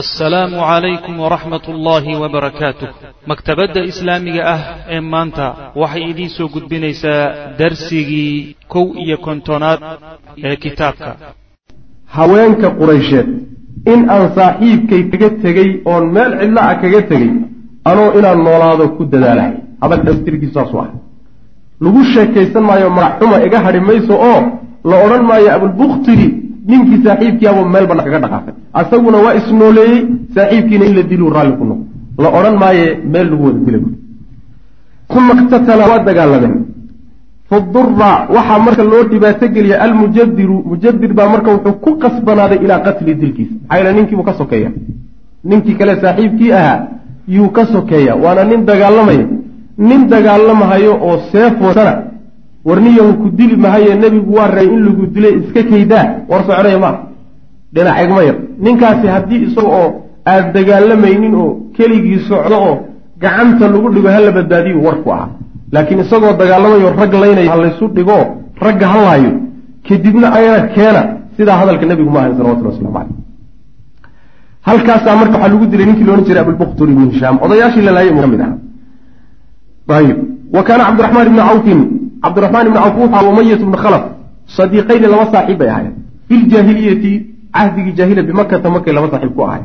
assalaamu calaykum waraxmat ullaahi wabarakaatuh maktabadda islaamiga ah ee maanta waxay idiin soo gudbinaysaa darsigii kow iyo kontonaad ee kitaabka. Haweenka quraysheed in aan saaxiibkay kaga tegey oon meel cidlo ah kaga tegey anoo inaan noolaado ku dadaalahay adag dhaftirkiisu saasuu ah. Lagu sheekaysan maayo madaxxuma iga hadhi mayso oo la odhan maayo abulbukhtiri ninkii saaxiibkiiabuu meel banna kaga dhaqaaqay. Asaguna waa isnooleeyey saaxiibkiina in la diluu raalli ku noqo la odhan maaye meel lagu wada dila uma iqtatala waa dagaalameen. Fadura waxaa marka loo dhibaato geliya almujadiru mujadir baa marka wuxuu ku qasbanaaday ilaa qatli dilkiisa maxaa yale ninkiibuu ka sokeeya ninkii kale saaxiibkii ahaa yuu ka sokeeya waana nin dagaalamaya. Nin dagaalamahayo oo seefoosana warniyahu ku dili mahaye nebigu waa reey in lagu dilay iska kaydaa war soconaya maaha dhinac egma yar. Ninkaasi haddii isaga oo aada dagaalamaynin oo keligii socdo oo gacanta lagu dhigo hala badbaadiyu warku ahaa laakiin isagoo dagaalamayo rag laynayo halaysu dhigo ragga halaayo kadibna ayana keena. Sidaa hadalka nebigu ma ahayn salawatulli waslamu caleyh halkaasaa marka waxaa lagu dilay ninkii loodhan jiray abulbuktur ibnu hishaam. Odayaashii la laayay ka mid aha wa kaana cabdiraxmaan ibni cawfin cabdiraxmaan ibni cawf wuxu umayat ibnu khalaf. Sadiiqayni laba saaxiib bay ahayen fi ljaahiliyati cahdigii jaahiliya bimakata markay laba saaxiib ku ahay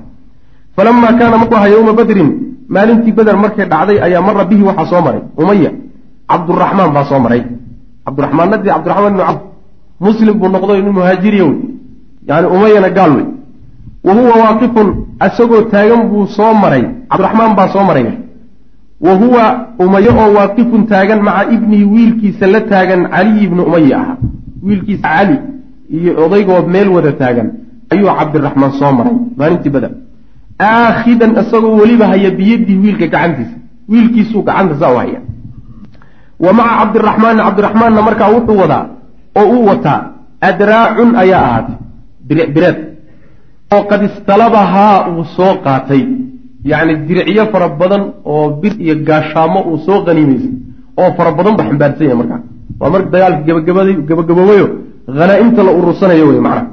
falamaa kaana markuu ahaa yowma badrin maalintii beder markay dhacday ayaa mara bihi waxaa soo maray. Umaya cabduraxmaan baa soo maray. Cabdiraxmaanadii cabdiraxmaan ibnu cawf muslim buu noqdo nin muhaajiriya wey. Yani umayana gaal wey. Wa huwa waaqifun isagoo taagan buu soo maray. Cabdiraxmaan baa soo maray wa huwa umaye oo waaqifun taagan maca ibnihi wiilkiisa la taagan caliy ibni umaya ahaa wiilkiisa cali iyo odaygoo meel wada taagan ayuu cabdiraxmaan soo maray maalintii beder aakhidan isagoo weliba haya biyadihi wiilka gacantiisa. Wiilkiisuu gacanta saa u haya wa maca cabdiraxmaani cabdiraxmaanna markaa wuxuu wadaa oo uu wataa adraacun ayaa ahaatay bireed. Oo qad istalabahaa uu soo qaatay yacni diricyo fara badan oo bir iyo gaashaamo uu soo qaniimaysay oo fara badan ba xambaarsan yahay markaa. Waa marka dagaalka gabagabada gabagaboobayo hanaa-imta la urursanayo wey macnaha.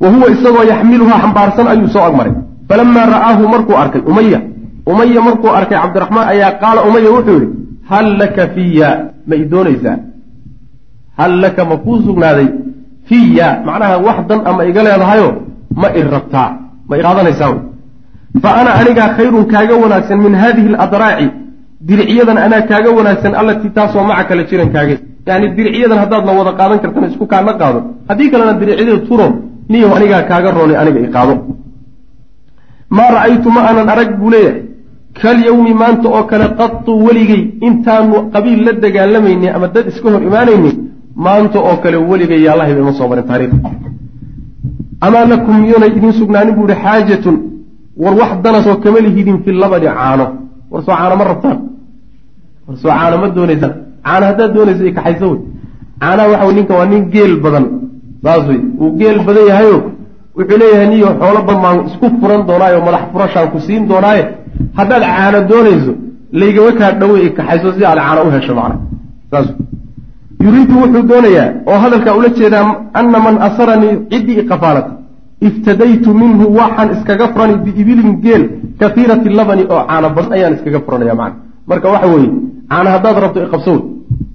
Wa huwa isagoo yaxmiluhaa xambaarsan ayuu soo agmaray. Falamaa ra'aahu markuu arkay umaya umaya markuu arkay cabdiraxmaan ayaa qaala umaya wuxuu yihi hal laka fiya ma i doonaysaa? Hal laka ma kuu sugnaaday? Fiya macnaha wax dan ama iga leedahayo ma i rabtaa? Ma i qaadanaysaa fa ana anigaa khayrun kaaga wanaagsan min haadihi aladraaci. Diricyadan anaa kaaga wanaagsan allatii taasoo maca kala jiran kaage. Yani diricyadan haddaad la wada qaadan kartana isku kaana qaado. Haddii kalena diricyada turo niyow anigaa kaaga roonay aniga i qaado. Maa ra'aytu ma aanan arag buu leeyahay. Kalyawmi maanta oo kale qatu weligay intaanu qabiil la dagaalamayni ama dad iska hor imaanayni maanta oo kale weligay yaallahayba ima soo marin taariikh. Amaa lakum miyonay idiin sugnaanin buu ihi xaajatun war wax danasoo kama lihidin fi labadi caano. War soo caano ma rabtaan? War soo caano ma doonaysaan caano haddaad doonaysa i kaxayso wey caanaha waxa wey ninkan waa nin geel badan. Saas wey wuu geel badan yahayo. Wuxuu leeyahay niyo xoolo badan baan isku furan doonaayo madax furashaan ku siin doonaaye. Haddaad caano doonayso laygama kaa dhawe i kaxayso si aad caano u hesho macna saas yuriidu wuxuu doonayaa oo hadalkaa ula jeedaa ana man asaranii ciddii iqafaalata iftadaytu minhu waxaan iskaga furani biibilin geel kahiirati labani oo caano badan ayaan iskaga furanaya macna marka waxa weeye caana haddaad rabto iqabso wey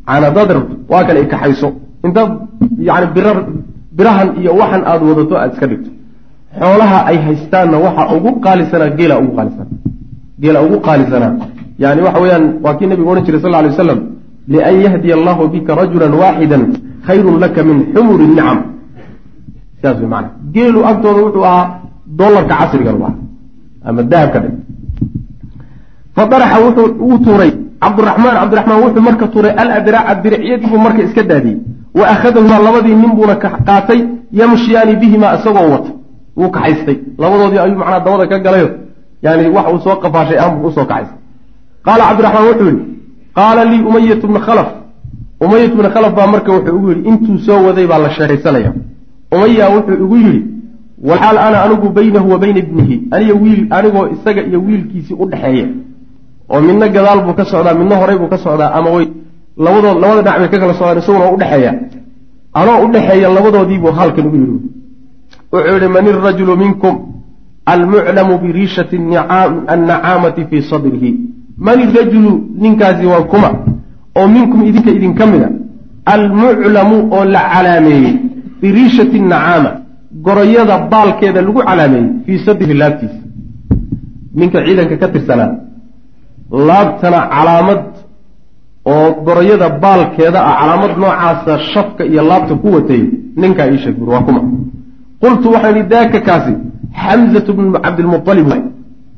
caana haddaad rabto waa kale ikaxayso intaad yani bir birahan iyo waxan aada wadato aada iska dhigto xoolaha ay haystaanna waxa ugu qaalisanaa geela ugu qaalisanaa geela ugu qaalisanaa yani waxa weeyaan waa kii nabigu odhan jiray sal lla alay waslam lian yahdiya allahu bika rajulan waaxida khayrun laka min xumuri nicam sidaas wey maana geelu agtooda wuxuu ahaa dolarka casrigan u ahaa ama dahabka dhe fadaraxa wuxuu uu tuuray cabdiraxmaan cabdiraxmaan wuxuu marka tuuray aladraaca diricyadiibuu marka iska daadiyey wa akhadahumaa labadii nin buuna qaatay yamshiyaani bihimaa isagoo wata. Wuu kaxaystay. Labadoodii ayuu macnaa dabada ka galayo. Yani wax uu soo qafaashay aanbu u soo kaxaystay. Qaala cabdiraxmaan wuxuu yihi qaala lii umayatu bna khalaf. Umayat bna khalaf baa marka wuxuu igu yidhi intuu soo waday baa la sheekaysanaya umaya wuxuu igu yidhi walxaal ana anigu baynahu wa bayna ibnihi aniga wiil anigoo isaga iyo wiilkiisii u dhexeeya oo midna gadaal buu ka socdaa midna horey buu ka socdaa ama way labadood labada dhinac bay ka kala socdaan isaguna udhexeeya anoo udhexeeya labadoodiibuu halkan ugu yidhi. Wuxuu yihi man irajulu minkum almuclamu biriishati annacaamati fii sadrihi. Man irajulu ninkaasi waa kuma oo minkum idinka idinka mida. Almuclamu oo la calaameeyey biriishati nacaama goroyada baalkeeda lagu calaameeyey fii sadrihi laabtiisa. Ninka ciidanka ka tirsanaa laabtana calaamad oo goroyada baalkeeda ah calaamad noocaasa shafka iyo laabta ku watay ninkaa ii sheeg bur waa kuma. Qultu waxaan idhi daaka kaasi xamzatu bnu cabdilmualib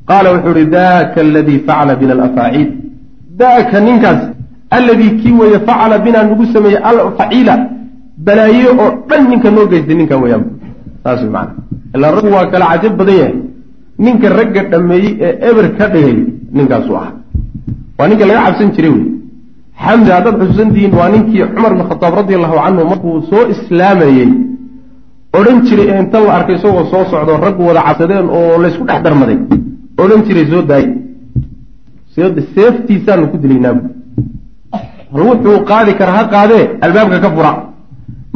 qaala wuxuu ihi daaka aladii facala bina alafaaciil. Daaka ninkaas alladii kii weeye facala binaa nagu sameeyey alfaciila balaaye oo dhan ninka noo geystay ninkan weyaan saas wey maana ilaa raggu waa kala cajab badan yahay. Ninka ragga dhameeyey ee eber ka dhigay ninkaasu aha waa ninka laga cabsan jiray wey xamza haddaad xusuusantihiin waa ninkii cumar bin khataab radi allahu canhu markuu soo islaamayey odhan jiray ee inta la arkay isagoo soo socdo raggu wada cabsadeen oo laysku dhex darmaday. Odhan jiray soo daayay seeftiisaanu ku dilaynaabu ruuxuu qaadi kara ha qaadee albaabka ka fura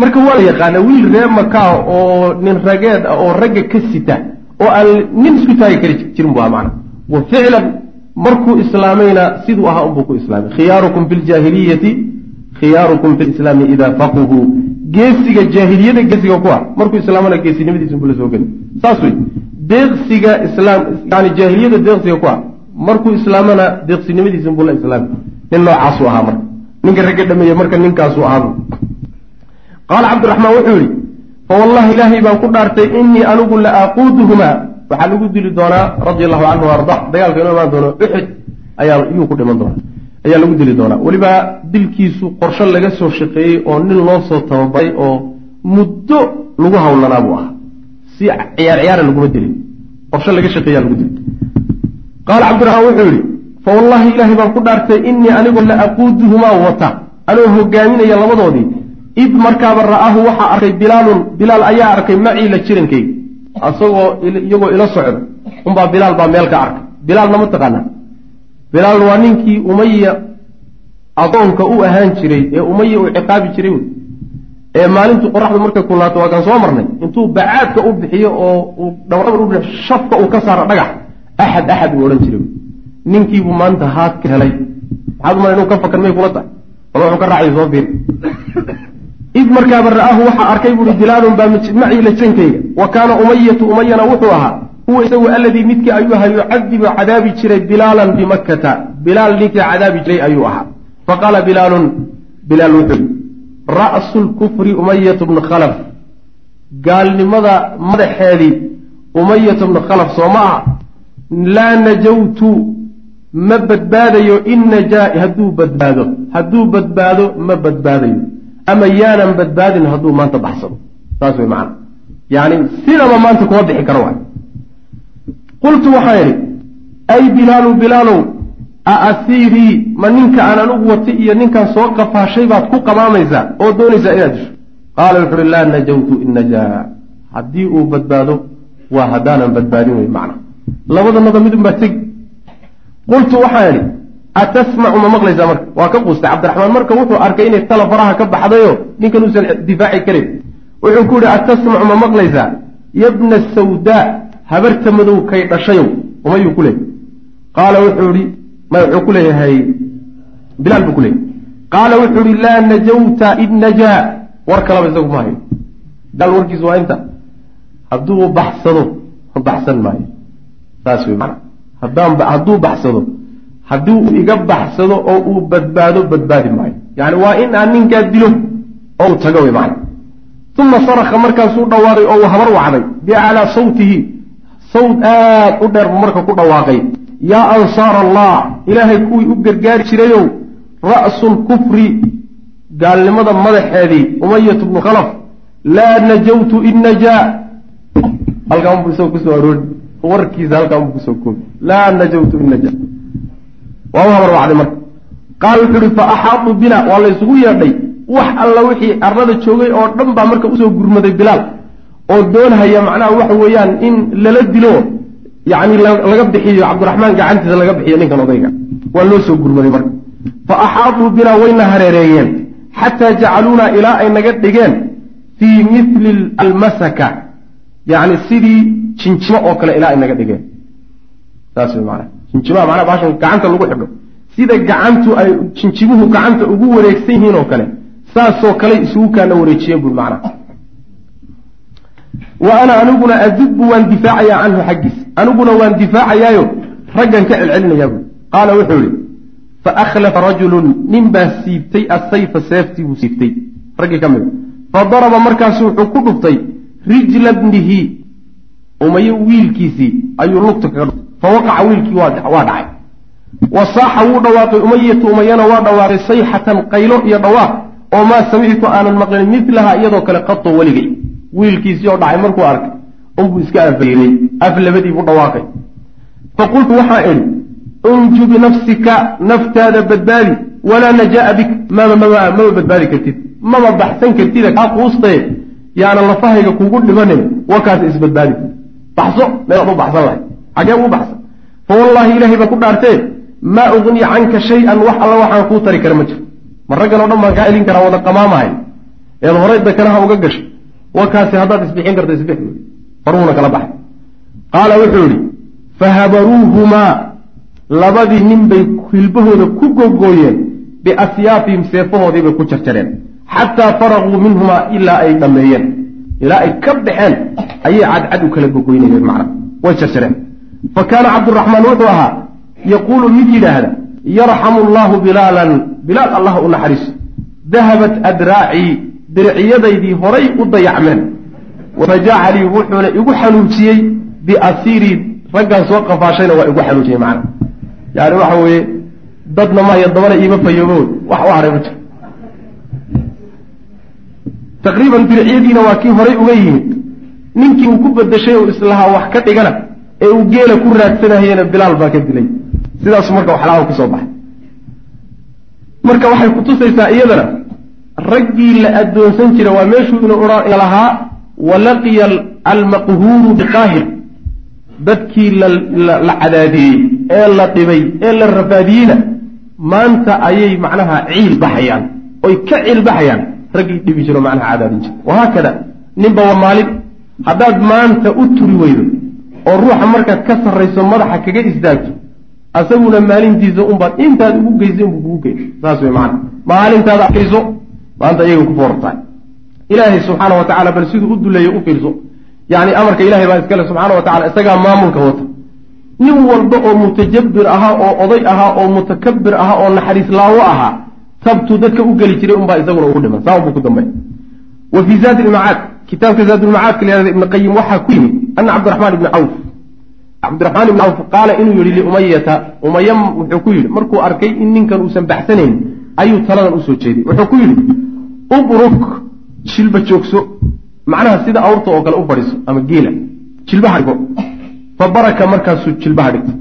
marka waa la yaqaana wiil ree makaa oo nin rageed ah oo ragga ka sita oo aan nin isku taagi kari jirin bu macana wa ficlan markuu islaamayna siduu ahaa unbuu ku islaamay. Khiyaarukum fi ljaahiliyati khiyaarukum fi lislaami idaa faquhu geesiga jaahiliyada geesiga ku ah. Markuu islaamana geesinimadiisa unbuu la soo geli saas wey deeqsiga islaam yani jaahiliyada deeqsiga ku ah. Markuu islaamana deeqsinimadiisa unbuu la islaamay nin noocaasuu ahaa marka. Ninka ragga dhameeye marka ninkaasuu ahaabu qaala cabdiraxmaan wuxuu yihi fawallahi ilaahay baan ku dhaartay inii anigu la aquuduhumaa. Waxaa lagu dili doonaa radia allahu canhu arda dagaalka inoo imaan doono uxud ayaa yuu ku dhiman doonaa. Ayaa lagu dili doonaa. Weliba dilkiisu qorsho laga soo shaqeeyey oo nin loo soo tababaray oo muddo lagu hawlanaa buu ahaa. Si ciyaar ciyaara laguma dilin. Qorsho laga shaqeeyaa lagu dili qaala cabdiraxmaan wuxuu yihi fawallahi ilaahay baan ku dhaartay inii anigu la aquuduhumaa wata. Anoo hogaaminaya labadoodii id markaaba ra'aahu waxaa arkay bilaalun bilaal ayaa arkay macii la jirankayga asagoo iyagoo ila socda unbaa bilaal baa meel ka arkay. Bilaalna ma taqaanaa bilaal waa ninkii umaya adoonka u ahaan jiray ee umaya uu ciqaabi jiray wey. Ee maalintuu qoraxdu markay kulaato waa kaan soo marnay. Intuu bacaadka u bixiyo oo uu dhawrabar u shafka uu ka saaro dhagax axad axad uu odhan jiray ninkiibuu maanta haad ka helay. Maxaad umala inuu ka fakan may kula tahay? Wala wuxuu ka raacay soo fiiri id markaaba ra'aahu waxaa arkay buui bilaalun baa macii la jankayga wa kaana umayatu umayana wuxuu ahaa huwa isagu aladii midkii ayuu ahaa yucadibu cadaabi jiray bilaalan bimakkata bilaal ninkii cadaabi jiray ayuu ahaa. Faqaala bilaalun bilaal wuxuu ra'su lkufri umayatu bnu khalaf. Gaalnimada madaxeedii umayatu bnu khalaf soo ma aha. Laa najawtu ma badbaadayo in najaa hadduu badbaado hadduu badbaado ma badbaadayo ama yaanan badbaadin hadduu maanta baxsado. Saas way macana yani sidaba maanta kuma bixi karo waay. Qultu waxaan idhi ay bilaalu bilaalow a asiirii ma ninka aan anugu wati iyo ninkaan soo qafaashay baad ku qamaamaysaa oo doonaysaa inaad disho? Qaala wuxu uhi laa najawtu in najaa. Haddii uu badbaado waa haddaanan badbaadin wey macna. Labadanada midun baa tegi. Qultu waxaan idhi atasmacu ma maqlaysaa marka? Waa ka quustay. Cabdiraxmaan marka wuxuu arkay inay tala faraha ka baxdayo ninkan uusan difaaci karin. Wuxuu ku yihi atasmacu ma maqlaysaa? Yabna sawdaa habarta madow kay dhashayow umayuu ku leeyay qaala wuxuu ihi may wuxuu ku leeyahay bilaal buu ku leeyahy qaala wuxuu ihi laa najawta id najaa war kalaba isagu ma hayo. Bilaal warkiisu waa inta. Hadduu baxsado baxsan maayo. Saas wey haddaan hadduu baxsado haddii uu iga baxsado oo uu badbaado badbaadi maayo. Yani waa in aan ninkaa dilo oo uu tago wey macana uma saraka markaasuu dhawaaqay oo uu habar wacday biaclaa sawtihi. Sawt aad u dheer buu marka ku dhawaaqay. Yaa ansaar allah ilaahay kuwii u gargaari jirayow ra'su lkufri gaalnimada madaxeedii umayatu bnu khalaf laa najawtu in najaa. Halkaan buu isagoo ku soo aroori warkiisa halkaan buu ku soo koobi. Laa najawtu in najaa waa u habar wacday marka. Qaal wuxuu ihi fa axaaduu bina waa laysugu yeedhay. Wax alla wixii arlada joogay oo dhan baa marka u soo gurmaday bilaal oo doonhaya macnaha waxa weeyaan in lala dilo yacni laga bixiyo cabdiraxmaan gacantiisa laga bixiyo ninkan odayga. Waa loo soo gurmaday marka. Fa axaaduu bina wayna hareereeyeen xataa jacaluunaa ilaa ay naga dhigeen fii mithli almasaka yacni sidii jinjimo oo kale ilaa inaga dhigeen. Saas wey maanaa jinjimaha macnaa baashan gacanta lagu xidho. Sida gacantu ay jinjimuhu gacanta ugu wareegsan yihiin oo kale saasoo kale isugu kaana wareejiyeen bui macnaha. Wa ana aniguna adubbu waan difaacayaa canhu xaggiis. Aniguna waan difaacayaayo raggan ka celcelinayaa bui qaala wuxuu yihi fa akhlafa rajulun nin baa siibtay asayfa seeftii buu siibtay. Raggii ka mid. Fa daraba markaasu wuxuu ku dhuftay rijla bnihi. Umaye wiilkiisii ayuu lugta kaga dhuftay fa waqaca wiilkii waa dhacay. Wa saaxa wuu dhawaaqay umayatu umayana waa dhawaaqay sayxatan qaylo iyo dhawaaq oo maa samictu aanan maqlin milaha iyadoo kale qato weligay. Wiilkiisii oo dhacay markuu arkay unbuu iska afayray af labadii buu dhawaaqay. Fa qultu waxaa idhi unju binafsika naftaada badbaadi walaa najaa'a bik. Mama mama badbaadi kartid mama baxsan kartida kaa quustaye yaana lafahayga kugu dhimanin wakaas isbadbaadi baxso meelaad u baxsan lahay xagee uu baxsan. Fa wallaahi ilaahay baan ku dhaartee maa ugni canka shay-an wax alla waxaan kuu tari kara ma jiro. Ma raggan o dhan baan kaa celin karaa wada qamaamahay. Eed horay dakanaha uga gashay. Wakaasi haddaad isbixin karta isbix faruhuna kala baxay. Qaala wuxuu yihi fahabaruuhumaa labadii nin bay hilbahooda ku gogooyeen biasyaafihim seefahoodii bay ku jarjareen. Xataa faraguu minhumaa ilaa ay dhammeeyeen. Ilaa ay ka baxeen ayay cadcad u kala gogoynayeen macna. Way jarjareen fa kaana cabduraxmaan wuxuu ahaa yaquulu mid yidhaahda yarxamu allahu bilaalan bilaal allah u naxariiso dahabat adraacii diriciyadaydii horay u dayacmeen. Wafajacalii wuxuuna igu xanuujiyey biasiirii raggaan soo qafaashayna waa igu xanuujiyey macna. Yani waxa weeye dadna maayo dabana iima fayoobo wax u haray ma jiro. Taqriiban diriciyadiina waa kii horay uga yimid ninkii uu ku bedeshay oo islahaa wax ka dhigana ee uu geela ku raadsanahayena bilaal baa ka dilay. Sidaasu marka waxlaaan ku soo baxay. Marka waxay kutusaysaa iyadana raggii la addoonsan jira waa meeshuu inuu lahaa walaqiya almaqhuuru biqaahir. Dadkii la cadaadiyey ee la dhibay ee la rafaadiyeyna maanta ayay macnaha ciil baxayaan. Oy ka ciil baxayaan raggii dhibi jiro macnaha cadaadin jira. Wahaakada ninba waa maalin haddaad maanta u turi weydo oo ruuxa markaad ka sarrayso madaxa kaga istaagto asaguna maalintiisa unbaad intaad ugu geysay unbu kugu gey saas wey maana maalintaad arkayso maanta iyaga ku foortahay ilaahay subxaana wa tacala bal siduu u duleeyo u fiirso. Yani amarka ilahay baa iskale subxaana wa tacala isagaa maamulka wata. Nin walba oo mutajabir ahaa oo oday ahaa oo mutakabir ahaa oo naxariis laawo ahaa tabtuu dadka u geli jiray unbaa isaguna ugu dhiman. Saa unbuu ku dambay wa fii zaadi kitaabka zaadulmacaadka la yahada ibni qayim waxaa ku yimid ana cabdiraxmaan ibni cawf cabdiraxmaan ibni cawf qaala inuu yihi liumayata umaya wuxuu ku yidhi markuu arkay in ninkan uusan baxsanayn ayuu taladan u soo jeeday wuxuu ku yidhi ubruk jilba joogso macnaha sida awrta oo kale u fadhiiso ama geela jilbaha dhigo fa baraka markaasuu jilbaha dhigtay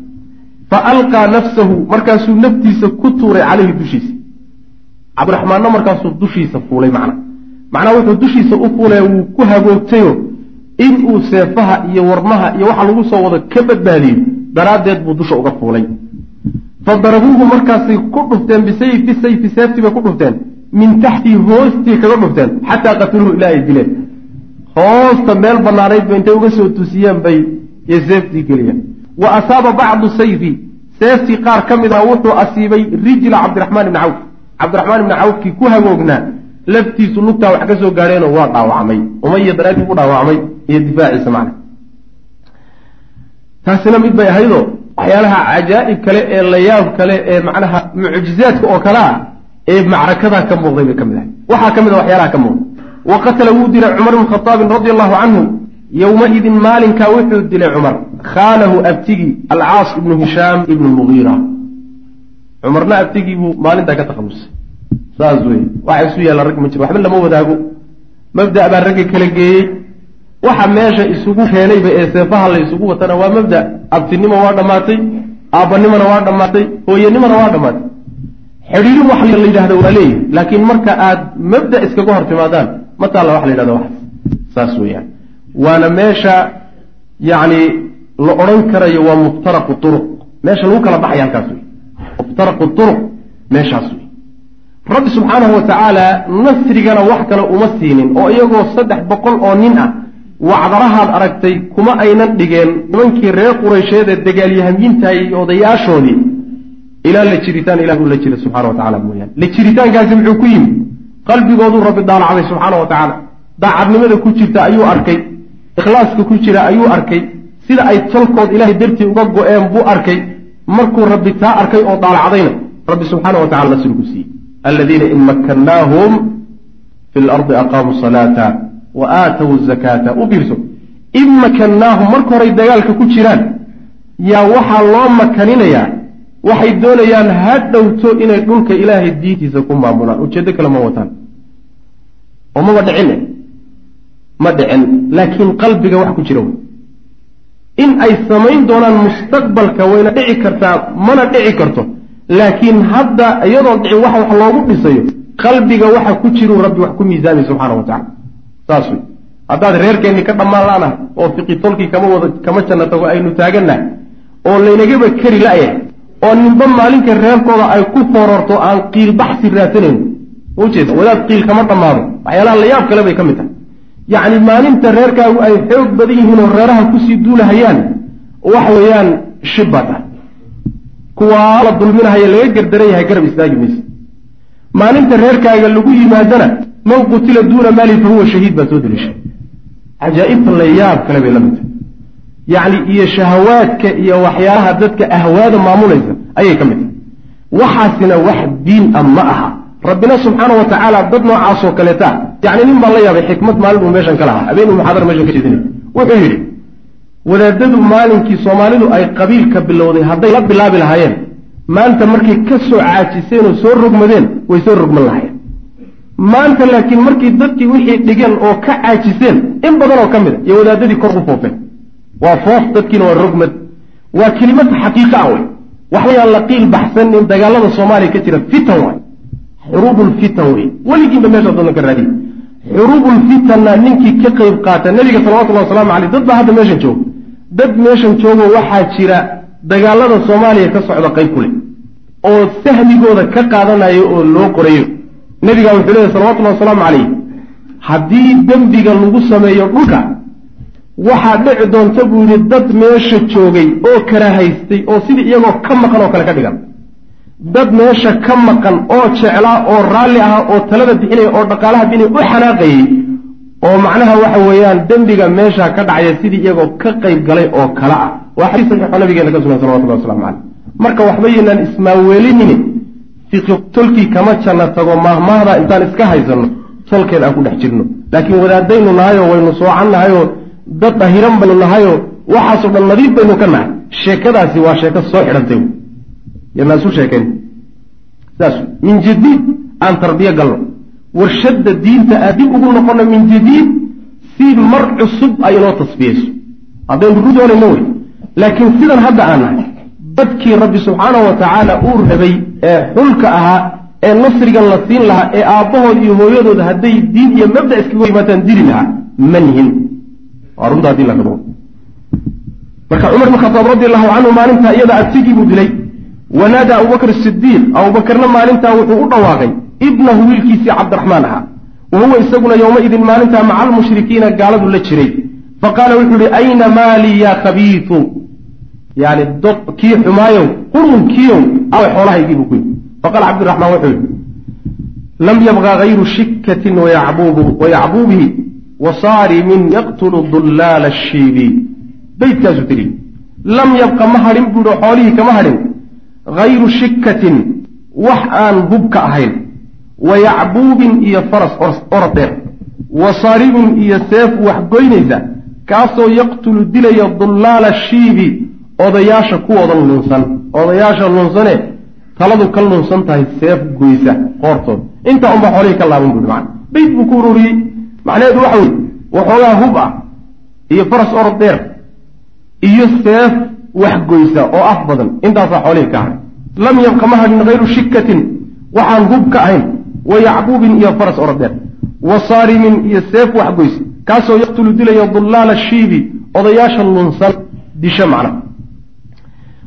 fa alqaa nafsahu markaasuu naftiisa ku tuuray caleyhi dushiisa cabdiraxmaanna markaasuu dushiisa fuulay macna macnaha wuxuu dushiisa u fuulay wuu ku hagoogtayo inuu seefaha iyo warmaha iyo waxa lagu soo wado ka badbaadiyo daraaddeed buu dusha uga fuulay. Fa darabuuhu markaasay ku dhufteen bisayfi sayfi seeftii bay ku dhufteen. Min taxtii hoostii kaga dhufteen xataa qataluuhu ilaa ay dileen. Hoosta meel bannaanayd ba intay uga soo tusiyeen bay seeftii geliyeen. Wa asaaba bacdu sayfi seeftii qaar ka mid ah wuxuu asiibay rijla cabdiraxmaan ibni cawf. Cabdiraxmaan ibni cawfkii ku hagoognaa laftiisu lugtaa wax ka soo gaadheenoo waa dhaawacmay umaya daraadii u dhaawacmay iyo difaaciisa macna. Taasina mid bay ahaydoo waxyaalaha cajaa'ib kale ee layaab kale ee macnaha mucjizaadka oo kale ah ee macrakadaa ka muuqday bay ka mid ahay. Waxaa ka mid a waxyaalaha ka muuqday wa qatala wuu dilay cumar bnu khataabin radia allahu canhu yowmaidin maalinkaa wuxuu dilay cumar khaalahu abtigii alcaas ibnu hishaam ibnu mugiira cumarna abtigii buu maalintaa ka takhalusay saas wey waxa isu yaalla rag ma jiro. Waxba lama wadaago. Mabda' baa ragga kala geeyey. Waxa meesha isugu keenayba ee seefaha la isugu watana waa mabda. Abtinimo waa dhammaatay aabbanimona waa dhammaatay hooyanimona waa dhammaatay xidhiirin wax la yidhahda waa leeyihi laakiin marka aad mabda iskaga hor timaadaan ma taalla wax la yidhahda waxaas saas weeyaan. Waana meesha yacni la odhan karayo waa muftaraqu turuq. Meesha lagu kala baxaya halkaas wey muftaraqu turuq meeshaas wey rabbi subxaanahu wa tacaala nasrigana wax kale uma siinin oo iyagoo saddex boqol oo nin ah wacdarahaad aragtay kuma aynan dhigeen nimankii reer quraysheed ee dagaalyahamyiintahay iyo odayaashoodii ilaa la jiritaan ilah uu la jira subxana wa tacala mooyaane. La jiritaankaasi muxuu ku yimi qalbigooduu rabbi daalacday subxaana wa tacaala daacadnimada ku jirta ayuu arkay. Ikhlaaska ku jira ayuu arkay. Sida ay tolkood ilahay dartii uga go-een buu arkay. Markuu rabbi taa arkay oo daalacdayna rabbi subxaana wa tacala nasrigu siiyey aladiina in makkannaahum fi lardi aqaamuu salaata wa aatawu zakaata u fiirso in makannaahum marka horay dagaalka ku jiraan yaa waxaa loo makaninayaa waxay doonayaan ha dhowto inay dhulka ilaahay diintiisa ku maamulaan ujeeddo kale ma wataan oo maba dhicine ma dhicin laakiin qalbiga wax ku jira in ay samayn doonaan mustaqbalka wayna dhici kartaa mana dhici karto laakiin hadda iyadoon dhicin waxa wax loogu dhisayo qalbiga waxa ku jiruu rabbi wax ku miisaamay subxaana wa tacala saas wey haddaad reerkeennii ka dhammaan la-nahay oo fiqitolkii kama wada kama janna tago aynu taagannahay oo laynagaba keri la-yahay oo ninba maalinka reerkooda ay ku foorarto aan qiil baxsi raadsanayno ujeeda wadaad qiil kama dhammaado. Waxyaalaha layaab kale bay ka mid tahay. Yacni maalinta reerkaagu ay xoog badan yihiin oo reeraha ku sii duulahayaan waxa weeyaan shib baa tahay kuwaa la dulminahaya laga gardaran yahay garab istaagi mayse maalinta reerkaaga lagu yimaadana man qutila duuna maali fa huwa shahiid baa soo deliishay cajaa'ibta layaab kale bay la mid tahay. Yacni iyo shahawaadka iyo waxyaalaha dadka ahwaada maamulaysa ayay ka mid tahay. Waxaasina wax diin a ma aha. Rabbina subxaana wa tacaala dad noocaasoo kaleeta yacni nin baan la yaabay xikmad maalin buu meeshan ka lahaa. Habeenuu muxaadara meeshan ka jeedinay. Wuxuu yidhi wadaadadu maalinkii soomaalidu ay qabiilka bilowday hadday la bilaabi lahaayeen maanta markay ka soo caajiseen oo soo rogmadeen way soo rogman lahaayeen. Maanta laakiin markii dadkii wixii dhigeen oo ka caajiseen in badan oo ka mid a iyo wadaadadii kor u foofeen. Waa foof dadkiina waa rogmad. Waa kelimad xaqiiqa ah wey waxwayaan la qiil baxsan in dagaalada soomaaliya ka jira fitan waay. Xuruubulfitan wey weligiinba meeshaa doodan ka raadiy xuruubulfitanna ninkii ka qayb qaata nebiga salawatullahi wasalaamu caleyh dad baa hadda meeshan jooga dad meeshan joogo waxaa jira dagaalada soomaaliya ka socda qayb ku leh oo sahmigooda ka qaadanayo oo loo qorayo. Nebigaa wuxuu leeyahy salawatullahi wasalaamu calayh haddii dembiga lagu sameeyo dhulka waxaa dhici doonta buu yidhi dad meesha joogay oo karahaystay oo sidii iyagoo ka maqan oo kale ka dhigan. Dad meesha ka maqan oo jeclaa oo raalli ah oo talada bixinaya oo dhaqaalaha bixinaya u xanaaqayey oo macnaha waxa weeyaan dembiga meesha ka dhacaya sidii iyagoo ka qayb galay oo kale ah. Waa xadiis saxiixo nabigeena ka sugan salawatullahi waslamu caleyh marka waxba yaynaan ismaaweelinine fiqi tolkii kama janna tago mahmaahda intaan iska haysanno tolkeed aan ku dhex jirno. Laakiin wadaadaynu nahayoo waynu soocan nahayoo dad dhahiran baynu nahayoo waxaasoo dhan nadiif baynu ka nahay. Sheekadaasi waa sheeko soo xidhantay. Yanaa isu sheekayn saas min jadiid aan tarbiyo galno warshadda diinta aan dib ugu noqono min jadiid si mar cusub ay inoo tasbiyeyso haddaynu ru doonayno wey laakiin sidan hadda aan nahay dadkii rabbi subxaanahu wa tacaala uu rabay ee xulka ahaa ee nasrigan la siin lahaa ee aabbahood iyo hooyadooda hadday diin iyo mabda iskaga yimaadaan dili lahaa rabo. Marka cumar bn khataab radi allahu canhu maalintaa iyada abtigii buu dilay. Wanaada abubakr sidiiq abubakarna maalintaa wuxuu u dhawaaqay ibnahu wiilkiisii cabdiraxmaan ahaa. Wa huwa isaguna yowmaidin maalintaa maca almushrikiina gaaladu la jiray. Faqaala wuxuu ihi ayna maalii ya khabiitu yani do kii xumaayow qurunkiiow xoolahaygiibuu ku yidhi. Faqaala cabdiraxmaan wuxuu yihi lam yabqa hayru shikatin wayacbuubihi wasaarimin yaqtulu dullaala ashiibi beytkaasuu tiri lam yabqa ma hadhin buuhi xoolihii kama hadhin. Hayru shikatin wax aan hubka ahayn wa yacbuubin iyo faras orodeer wa saarimin iyo seef wax goynaysa kaasoo yaqtulu dilaya dullaala shiibi odayaasha kuwooda lunsan. Odayaasha lunsane taladu ka lunsan tahay seef goysa qoortood. Intaa unbaa xoolihii ka laaban buuhi macana beyt buu ku ururiyey. Macnaheedu waxa weye waxoogaa hub ah iyo faras orodeer iyo seef wax goysa oo af badan. Intaasaa xoolihii ka hadhay lam yabqa ma hadhin hayru shikatin waxaan hub ka ahayn wa yacbuubin iyo faras orodeer wa saarimin iyo seef wax goysa kaasoo yaqtulu dilaya dullaala shiibi odayaasha lunsan disho macna.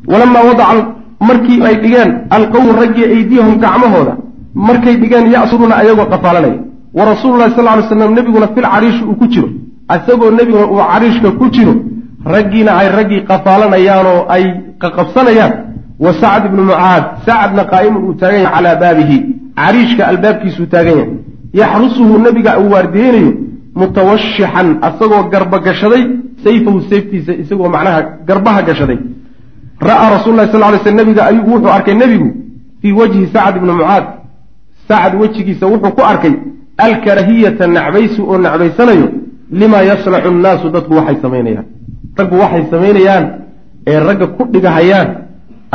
Walamaa wadaca markii ay dhigeen alqowmu raggii aydiyahum gacmahooda markay dhigeen ya'suruuna ayagoo qafaalanaya. Wa rasuulu lahi sal ly slam nebiguna fil cariishi uu ku jiro. Isagoo nebiguna uu cariishka ku jiro raggiina ay raggii qafaalanayaan oo ay qaqabsanayaan. Wa sacd ibnu mucaad sacdna qaa'imun uu taagan yahay calaa baabihi cariishka albaabkiisuu taagan yahay. Yaxrusuhu nebiga uu waardiyeynayo mutawashixan asagoo garba gashaday sayfahu sayftiisa isagoo macnaha garbaha gashaday. Ra'aa rasul lahi sal ly sl nabiga ayuu wuxuu arkay nebigu fii wajhi sacd ibni mucaad. Sacd wejigiisa wuxuu ku arkay alkarahiyata nacbaysi oo nacbaysanayo limaa yasnacu nnaasu dadku waxay samaynayaan. Raggu waxay samaynayaan ee ragga ku dhigahayaan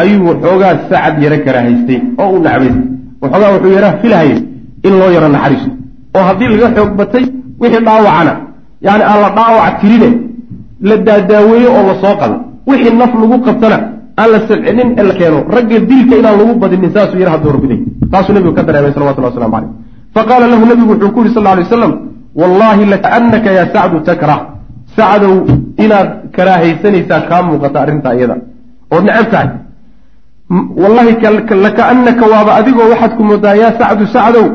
ayuu waxoogaa sacad yaro karahaystay oo u nacbaystay waxoogaa wuxuu yaraa filahayay in loo yaro naxariisto oo haddii laga xoog batay wixii dhaawacana yani aan la dhaawac tirine la daadaaweeyo oo la soo qado wixii naf lagu qabtana aan la salcinin ee la keeno. Ragga dilka inaan lagu badinin saasuu yaraha doorbiday taasuu nebigu ka dareemay salawatullah waslamu caleyh faqaala lahu nebigu wuxuu ku yuri sal ly waslam wallahi lakaannaka ya sacdu takrah sacdow inaad karaahaysanaysaa kaa muuqata arrintaa iyada. Ood necab tahay wallahi lakaannaka waaba adigoo waxaad ku moodaa yaa sacdu sacdow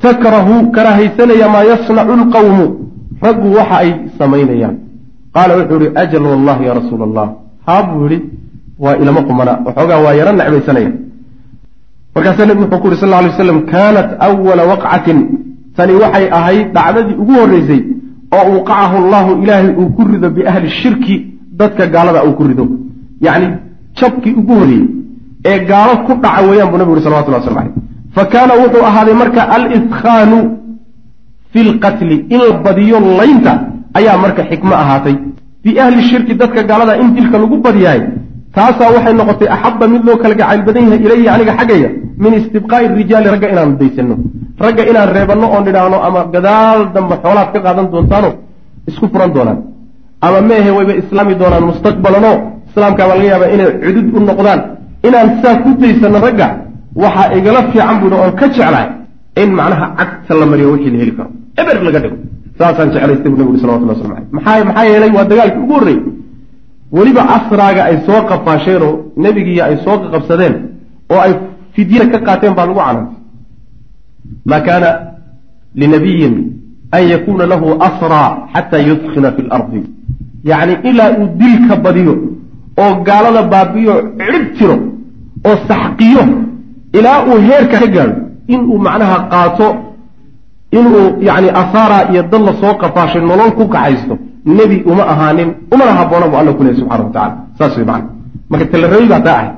takrahu karaahaysanaya maa yasnacu lqawmu. Raggu waxa ay samaynayaan. Qaala wuxuu yihi ajal wallahi ya rasuula allah haa buu yihi waa ilama qumana waxoogaa waa yaro necbaysanaya. Markaasaa nebigu wuxuu ku yuri sal lla alay waslam kaanat awala waqcatin. Tani waxay ahayd dhacdadii ugu horreysay oo uuqacahu allahu ilaahay uu ku rido biahli shirki dadka gaalada uu ku rido. Yacni jabkii ugu horreeyey ee gaalo ku dhaca weeyaan buu nabigu yuri salawatullah waslam aleyh fa kaana wuxuu ahaaday marka aliskhaanu fi lqatli in la badiyo laynta ayaa marka xikmo ahaatay. Biahli shirki dadka gaalada in dilka lagu badiyahay taasaa waxay noqotay axabba mid loo kala gacayl badan yahay ilayhi aniga xaggayga min istibqaa'i rijaali ragga inaan daysano ragga inaan reebanno oon nidhaahno ama gadaal dambe xoolaad ka qaadan doontaano isku furan doonaan. Ama meehe wayba islaami doonaan mustaqbalanoo islaamkaa baa laga yaabaa inay cudud u noqdaan inaan saa ku daysano ragga waxaa igala fiican buuhi oon ka jeclahay in macnaha cagta la mariyo wixii la heli karo. Eber laga dhigo. Saasaan jeclaystay bu nabig salawatullah waslamu aleyh maxaa maxaa yeelay waa dagaalkii ugu horreeyey weliba asraaga ay soo qafaasheenoo nebigiiyo ay soo qabsadeen oo ay fidyada ka qaateen baa lagu canantay ma kaana linabiyin an yakuuna lahu asraa xataa yudkina fi lardi yacni ilaa uu dilka badiyo oo gaalada baabiyo cidhib tiro oo saxqiyo ilaa uu heerka ka gaadho inuu macnaha qaato inuu yacni asaara iyo dad la soo qafaashay nolol ku kaxaysto nebi uma ahaanin umana habboona bu alla ku lehy subxana wa tacala saas way macana marka talareebi baa taa ahay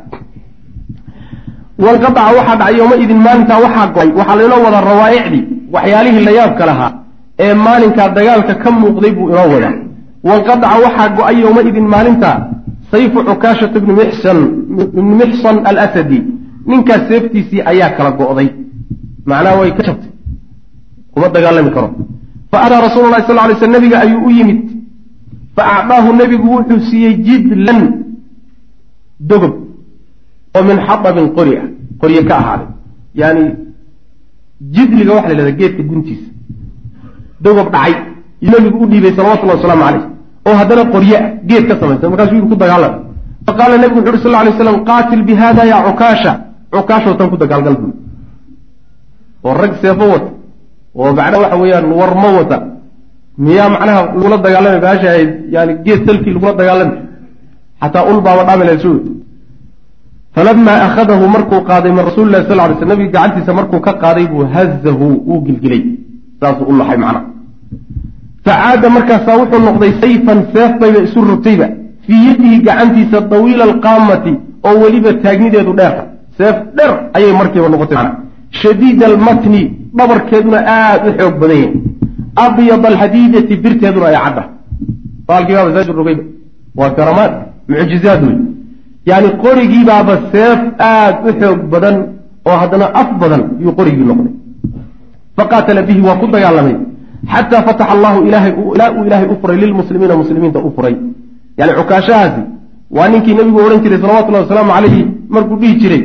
wanqadaca waxaa dhacay yooma idin maalintaa waxaa go'ay waxaa laynoo wadaa rawaa'icdii waxyaalihii la yaabka lahaa ee maalinkaa dagaalka ka muuqday buu inoo wadaa. Wanqadaca waxaa go'ay yooma idin maalintaa sayfu cukaashata ibni mixsan ibni mixsan alasadi. Ninkaas seeftiisii ayaa kala go'day. Macnaha way ka jabtay. Kuma dagaalami karo. Fa ataa rasuulu lahi sal lay sl nabiga ayuu u yimid. Fa acdaahu nebigu wuxuu siiyey jidlan dogob oo min xadabin qori ah qorye ka ahaaday. Yaani jidliga waxa la yhahda geedka guntiisa. Dogob dhacay. Iyo nebigu u dhiibay salawatullahi wasalaamu caleyh oo haddana qorye ah geed ka samaysan. Markaasuu yidhi ku dagaalam fa qaala nebigu wuxu uhi sal lay slam qaatil bi hada ya cukaasha tan ku dagaalgal buu. Oo rag seefo wata. Oo macnaha waxa weeyaan warmo wata. Miyaa macnaha lagula dagaalamay baasha ahayd yani geed salkii lagula dagaalamay xataa ul baaba dhaamilaysu falamaa akhadahu markuu qaaday min rasuli lahi sal ly sl nabiga gacantiisa markuu ka qaaday buu hazahu wuu gilgilay. Saasuu u laxay macnaha facaada markaasaa wuxuu noqday sayfan seef bayba isu rogtayba fii yadihi gacantiisa dawiila alqaamati oo weliba taagnideedu dheerta seef dheer ayay markiiba noqotay. Shadiid almatni dhabarkeeduna aada u xoog badan yahay. Abyad alxadiidati birteeduna ay cadda. Rogayba waa karamaad mucjizaad wey yani qorigiibaaba seef aada u xoog badan oo haddana af badan yuu qorigii noqday. Faqaatala bihi waa ku dagaalamay xataa fataxa allahu ilaa uu ilaahay u furay lilmuslimiina muslimiinta u furay yani cukaashahaasi waa ninkii nebigu odhan jiray salawatullahi wasalaamu calayhi markuu dhihi jiray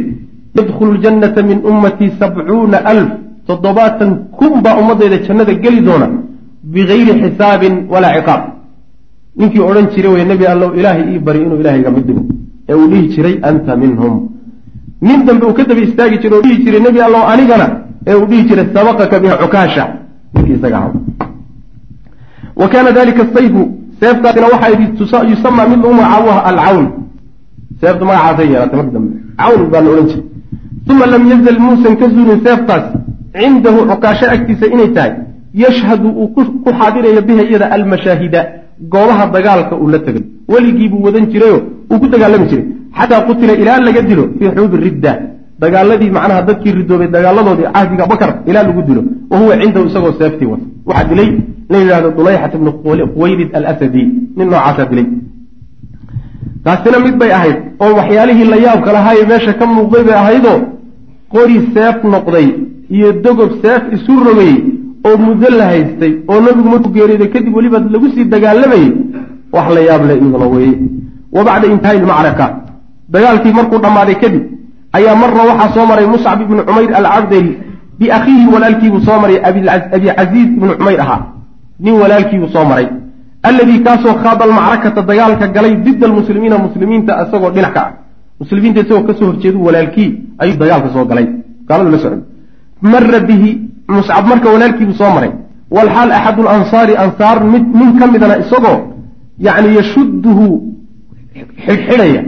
yadkhulu ljannata min ummatii sabcuuna alf toddobaatan kun baa ummadayda jannada geli doona bigayri xisaabin walaa ciqaab ninkii odhan jiray wey nebi allow ilaahay ii bari inuu ilahay iga mid ee uu dhihi jiray anta minhum nin dambe uu ka daba istaagi jiray oo dhihi jiray nebi allow anigana ee uu dhihi jiray sabaqaka biha cukaasha wa kaana dalika sayfu seeftaasina waxaa yusamaa mid lagu magacaabo alcawn. Seefta magacaasay yeelatay marka dambe. Cawn baa la odhan jiray. Uma lam yazal muusan ka zuulin seeftaas cindahu cukaasho agtiisa inay tahay. Yashhadu uu ku xaadirayo biha iyada almashaahida. Goobaha dagaalka uu la tegay. Weligiibuu wadan jirayo uu ku dagaalami jiray. Xataa qutila ilaa laga dilo fii xuruubi ridda. Dagaaladii macnaha dadkii ridoobay dagaaladoodii cahdiga bakar ilaa lagu dilo wa huwa cindahu isagoo seeftii wata waxaa dilay nin yidhahdo dulayxat ibnu quwaylid alasadi nin noocaasaa dilay taasina mid bay ahayd oo waxyaalihii la yaabka lahaaye meesha ka muuqday bay ahaydoo qori seef noqday iyo dogob seef isu rogayey oo muddo la haystay oo nabigu markuu geeriyooday kadib weliba lagu sii dagaalamayey wax la yaab leh iyaduna weeye wa bacda intihaa'i ilmacraka dagaalkii markuu dhammaaday kadib ayaa marra waxaa soo maray muscab ibnu cumayr alcabdari biakhiihi walaalkiibuu soo maray abi casiiz ibnu cumayr ahaa. Nin walaalkiibuu soo maray. Alladii kaasoo khaada almacrakata dagaalka galay dida almuslimiina muslimiinta isagoo dhinac ka ah. Muslimiinta isagoo ka soo horjeedu walaalkii ayuu dagaalka soo galay. Gaaladu la socday mara bihi muscab marka walaalkiibuu soo maray. Walxaal axadu lansaari ansaar mid nin ka midana isagoo yacni yashudduhu xidhxidhaya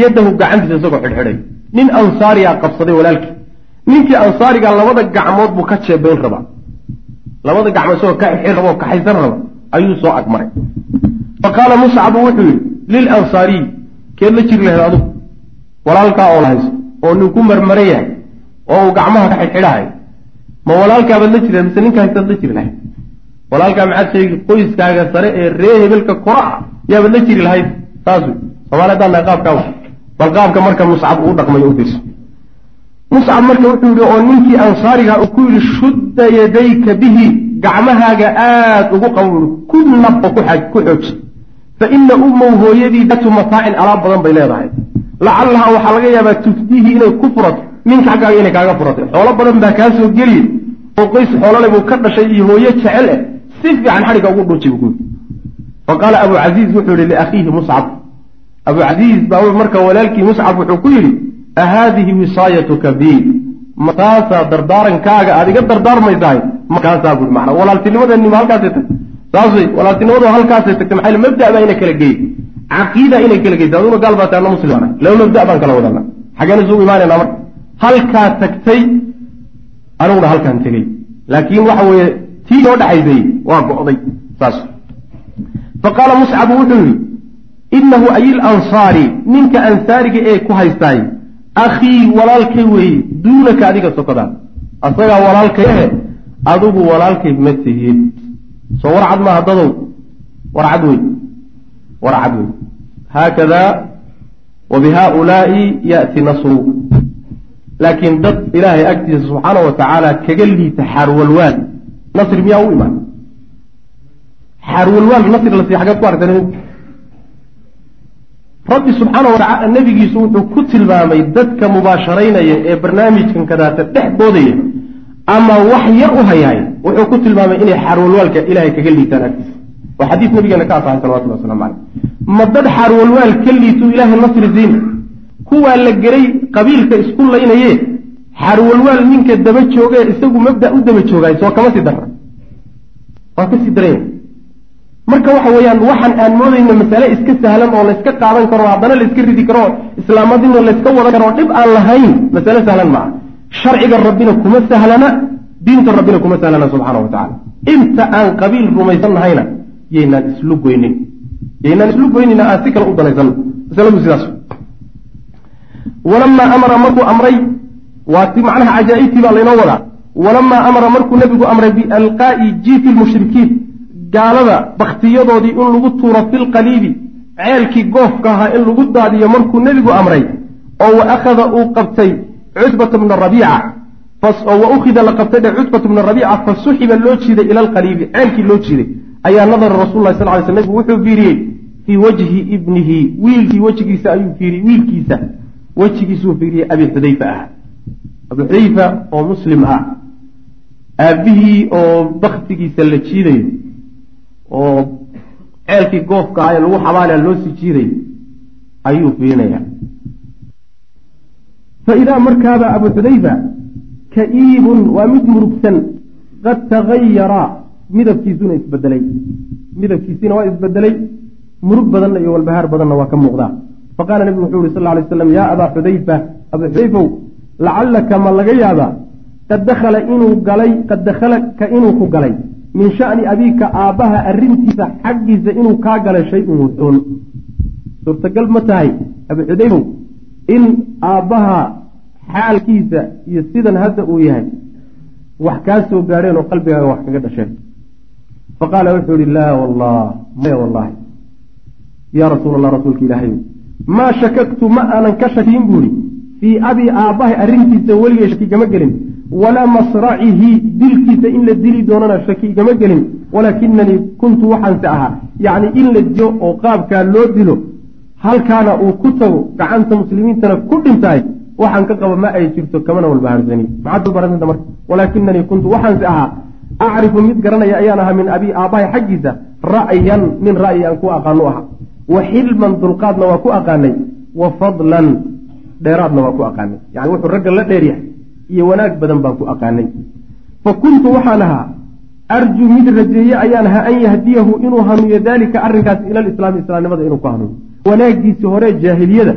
yadahu gacantiisa isagoo xidhxidhaya nin ansaariya qabsaday walaalkii ninkii ansaariga labada gacmood buu ka jeebayn rabaa labada gacmood isagoo ka xidxidh raba oo kaxaysan raba ayuu soo agmaray fa qaala muscabu wuxuu yidhi lilansaariyi keed la jiri lahayd adugu? Walaalkaa oo la hayso oo nin ku marmaran yahay oo uu gacmaha ka xidxidhahay ma walaalkaabaad la jiri mise ninka la jiri lahayd? Walaalkaa maxaad sheegi qoyskaaga sare ee ree hebelka kora yaabaad la jiri lahayd? Saas haddaan nahay qaabkaa bal qaabka marka muscab uu dhaqmayo u fiirso muscab marka wuxuu yidhi oo ninkii ansaariga uu ku yidhi shudda yadayka bihi gacmahaaga aada ugu qabo ku nab oo ku xooji. Fa ina ummow hooyadii datu mataacin alaab badan bay leedahay. Lacallaha waxaa laga yaabaa tufdiihi inay ku furato minka xaggaaga inay kaaga furatay xoolo badan baa kaa soo geliye oo qoys xoolole buu ka dhashay iyo hooyo jecel eh. Si fiican xadhigga ugu dhuuji kuyi fa qaala abu casiiz wuxuu yihi liakhiihi muscab abu casiiz baa marka walaalkii muscab wuxuu ku yidhi a haadihi wisaayatuka bi mataasaa dardaarankaaga aad iga dardaarmaysahay markaasaa bui mana walaaltinimadanima halkaasay tagtay saas wey walaaltinimadu halkaasay tagtay maxaa mabda baa ina kala geeyey caqiida inay kala geysa aduna gaal baa muslim ana laba mabda baan kala wadana xaggeen isugu imaanayna marka halkaa tagtay aniguna halkaan tegey laakiin waxa weeye tii noo dhexaysay waa go'day saas fa qaala muscabu wuxuu yidhi inahu ayil ansaari ninka ansaariga ee ku haystaay akhii walaalkay weeye duunaka adiga sokodaa asagaa walaalkay ahe adigu walaalkay ma tihid soo warcad maaha dadow warcad wey warcad wey haakada wa ya'ti nasru laakiin dad ilaahay agtiisa subxaana wa tacaala kaga liita xaarwalwaal. Nasri miyaa u imaan? Xaarwalwaal nasri la sii xageed ku aragtan rabbi subxaana wa tacala nebigiisu wuxuu ku tilmaamay dadka mubaasharaynaya ee barnaamijkan kadaata dhex boodaya ama wax yar u hayaay wuxuu ku tilmaamay inay xaarwalwaalka ilahay kaga liitaan agtiisa. Waa xadiis nabigeena ka asaxay salawatullah waslamu caleyh ma dad xaarwalwaal ka liituu ilaahay nasri siina kuwaa la geray qabiilka isku laynaye xaarwalwaal ninka daba joogee isagu mabda u daba joogaay soo kama sii darra. Waa ka sii daranya marka waxa weeyaan waxaan aan moodayna masale iska sahlan oo layska qaadan karo haddana layska ridi karo islaamadina layska wadan karo dhib aan lahayn masale sahlan maaha. Sharciga rabbina kuma sahlana diinta rabbina kuma sahlana subxaana wa tacala inta aan qabiil rumaysan nahayna yaynaan islu goynin. Yaynaan islu goynina aan si kale u danaysan. Masaladu sidaas. Walamaa amara markuu amray waati macnaha cajaa'ibtii baa laynoo wadaa. Walamaa amara markuu nebigu amray bialqaa'i jiifi lmushrikiin gaalada baktiyadoodii in lagu tuuro filqaliibi ceelkii goofka ahaa in lagu daadiyo markuu nebigu amray oo wa akhada uu qabtay cutbata bna rabiica. Oo wa ukhida la qabtay dhe cutbata bna rabiica fa suxiba loo jiiday ila alqaliibi ceelkii loo jiiday. Ayaa nadara rasul lah sal ly sl nebigu wuxuu fiiriyey fii wajhi ibnihi wiilkii wejigiisa ayuu fiiriyey wiilkiisa. Wejigiisuu fiiriyey abi xudayfa ah. Abi xudayfa oo muslim ah. Aabbihii oo baktigiisa la jiidayo oo ceelkii goofka ah ee lagu xabaalaya loo sii jiiday ayuu fiirinaya fa idaa markaaba abu xudayfa ka-iibun waa mid murugsan qad tagayara midabkiisuna isbedelay midabkiisiina waa isbedelay murug badanna iyo walbahaar badanna waa ka muuqdaa. Faqaala nebigu wuxuu yihi sal ly slam yaa abaa xudayfa abaa xudayfow lacallaka ma laga yaabaa qad dakhala inuu galay qad dakhalaka inuu ku galay min sha'ni abiika aabbaha arrintiisa xaggiisa inuu kaa galay shay-un wuxuun suurtagal ma tahay abaa xudayfow in aabbaha xaalkiisa iyo sidan hadda uu yahay wax kaa soo gaadheen oo qalbigaaga wax kaga dhasheen. Faqaala wuxuu yihi laa wallah maya wallaahi yaa rasuul allah rasuulka ilaahay maa shakaktu ma aanan ka shakiyin buu ihi fii abii aabbahay arrintiisa weligay shaki igama gelin walaa masracihi dilkiisa in la dili doonana shaki igama gelin walaakinanii kuntu waxaanse ahaa yacni in la dilo oo qaabkaa loo dilo halkaana uu ku tago gacanta muslimiintana ku dhintaay waxaan ka qaba ma ay jirto kamana walbahaarsani maxaad ubaratanta marka walaakinanii kuntu waxaanse ahaa acrifu mid garanaya ayaan ahaa min abii aabbahay xaggiisa ra'yan nin ra'yi aan ku aqaano aha wa xilman dulqaadna waa ku aqaanay wa fadlan dheeraadna waa ku aqaanay yani wuxuu ragga la dheeryahay iyo wanaag badan baan ku aqaanay. Fa kuntu waxaan ahaa arjuu mid rajeeye ayaan ahaa an yahdiyahu inuu hanuuyo daalika arrinkaasi ila lislaami islaamnimada inuu ku hanuuyo wanaagiisii hore jaahiliyada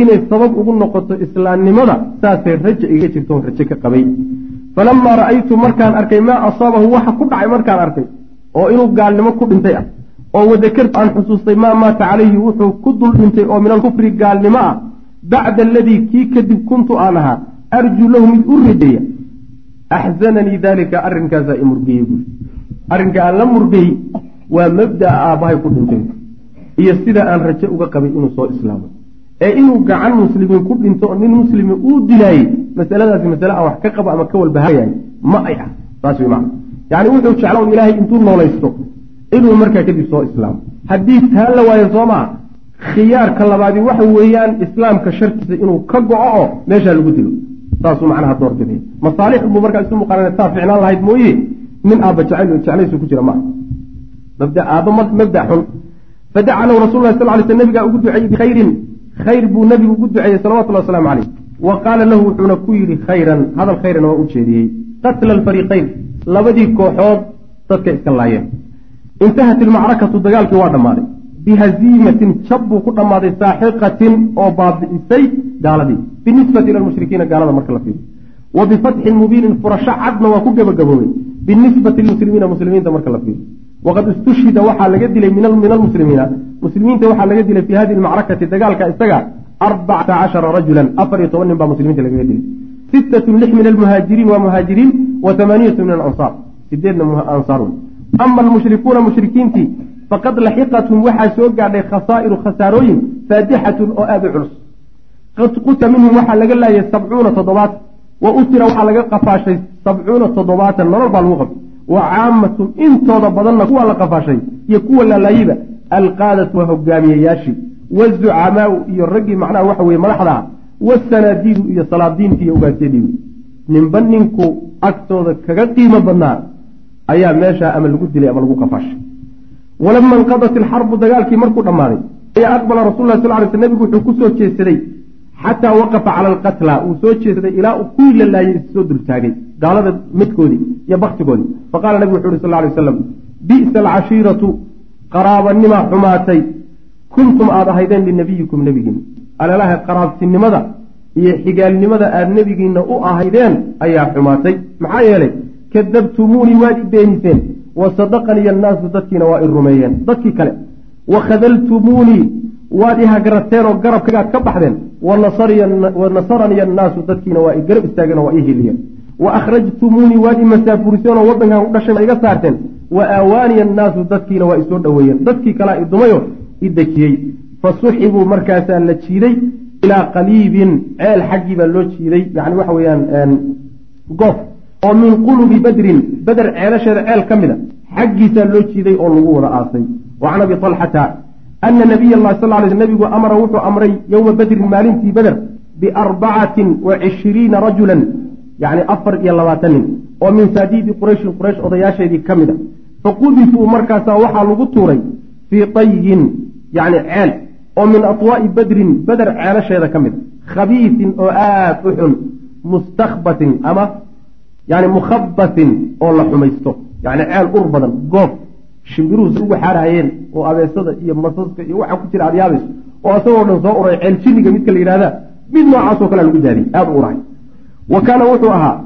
inay sabab ugu noqoto islaamnimada saasay raja iga jirto raje ka qabay. Falamaa ra'aytu markaan arkay maa asaabahu waxa ku dhacay markaan arkay oo inuu gaalnimo ku dhintay ah oo wadakartu aan xusuustay maa maata calayhi wuxuu ku dul dhintay oo min alkufri gaalnimo ah bacda aladii kii kadib kuntu aan ahaa arjuu lahu mid u rajeeya axzananii daalika arrinkaasaa i murgeyey buui arrinka aan la murgey waa mabda'a aabbahay ku dhintay iyo sida aan raje uga qabay inuu soo islaamo ee inuu gacan muslimiin ku dhinto oo nin muslimi uu dilaayey masaladaasi masale aan wax ka qabo ama ka walbahayahay ma ay ah saas wey macana yacni wuxuu jecla un ilaahay intuu noolaysto inuu markaa kadib soo islaamo haddii taa la waayo soo maa khiyaarka labaadi waxa weeyaan islaamka sharkiisa inuu ka go-o oo meeshaa lagu dilo saasuu macnaha doorbiday masaalix buu markaa isu muqaarana taa ficnaan lahayd mooye nin aabba jeclaysu ku jira maaha. Mabda aabba mabda xun. Fadaca lahu rasul lah sal ly sl nabigaa ugu duceeyey bikhayrin. Khayr buu nabigu ugu duceeyey salawatullahi waslamu caleyh wa qaala lahu wuxuuna ku yidhi khayran hadal khayrana waa u jeediyey. Qatla alfariiqayn labadii kooxood dadka iska laayeen. Intahat ilmacrakatu dagaalkii waa dhammaaday bihaziimatin jab buu ku dhammaaday saaxiqatin oo baabi'isay gaaladii binisbati ila lmushrikiina gaalada marka la fiiriyo wa bifatxin mubiinin furasho cadna waa ku gebagaboobay binisbati lilmuslimiina muslimiinta marka la fiiriyo waqad istushhida waxaa laga dilay min almuslimiina muslimiinta waxaa laga dilay fi hadihi lmacrakati dagaalka isaga arbacata cashara rajulan afar iyo toban nin baa muslimiinta lagaga dilay sittatun lix min almuhaajiriin waa muhaajiriin wa hamaaniyatu min alansaar sideedna ansaar ama almushrikuuna mushrikiintii faqad laxiqathum waxaa soo gaadhay khasaa'iru khasaarooyin faadixatun oo aada u culus. Qad quta minhum waxaa laga laayay sabcuuna toddobaatan wa utira waxaa laga qafaashay sabcuuna toddobaatan nolol baa lagu qabtay wa caamatun intooda badanna kuwa la qafaashay iyo kuwa laalaayiba alqaadatu waa hogaamiyayaashii wazucamaau iyo raggii macnaha waxa weye madaxda wasanaadiidu iyo salaadiintii iyo ugaasyadii ninba ninku agtooda kaga qiimo badnaa ayaa meeshaa ama lagu dilay ama lagu qafaashay walama inqadat ilxarbu dagaalkii markuu dhammaaday ayaa aqbala rasul lah sal ly sl nebigu wuxuu ku soo jeedsaday xataa waqafa cala alqatla uu soo jeedsaday ilaa kuwii la laayay issoo dultaagay gaalada midkoodii iyo baktigoodii faqala nebigu wuxu uhi sal ly waslam bi'sa alcashiiratu qaraabanimaa xumaatay kuntum aada ahaydeen linabiyikum nebigiina alalaha qaraabtinimada iyo xigaalnimada aada nebigiina u ahaydeen ayaa xumaatay maxaa yeelay kadabtumuunii waad i beeniseen wa sadaqaniya annaasu dadkiina waa i rumeeyeen. Dadkii kale wa khadaltumuunii waad i hagrateen oo garabkagaad ka baxdeen. Wa nasaraniya annaasu dadkiina waa i garab istaageen waa i hiliyeen wa akhrajtumuunii waad i masaafuriseen oo waddankan u dhashay iga saarteen. Wa aawaaniya annaasu dadkiina waa isoo dhoweeyeen. Dadkii kalea i dumayo i dejiyey. Fa suxibuu markaasaa la jiiday ilaa qaliibin ceel xaggii baa loo jiiday. Yani waxa weeyaan goof oo min qulubi badrin beder ceelasheeda ceel ka mida xaggiisaa loo jiiday oo lagu wada aasay. Wa can abi talxata ana nabiy allahi sal ly sl nabigu amara wuxuu amray yowma badrin maalintii beder biarbacatin wa cishiriina rajulan yacni afar iyo labaatan nin oo min saadiidi qurayshin quraysh odayaasheedii ka mid a faqudifuu markaasaa waxaa lagu tuuray fii tayin yacni ceel oo min atwaa'i badrin beder ceelasheeda ka mid a khabiisin oo aada u xun mustakbatin ama yani mukhabatin oo la xumaysto. Yacni ceel ur badan goob shimbiruhu si ugu xaarhayeen oo abeesada iyo masaska iyo waxa ku jira aad yaabayso oo asagoo dhan soo uray ceel jinniga midka la yidhahdaa mid noocaasoo kalea lagu daadiyey aada u urahay wa kaana wuxuu ahaa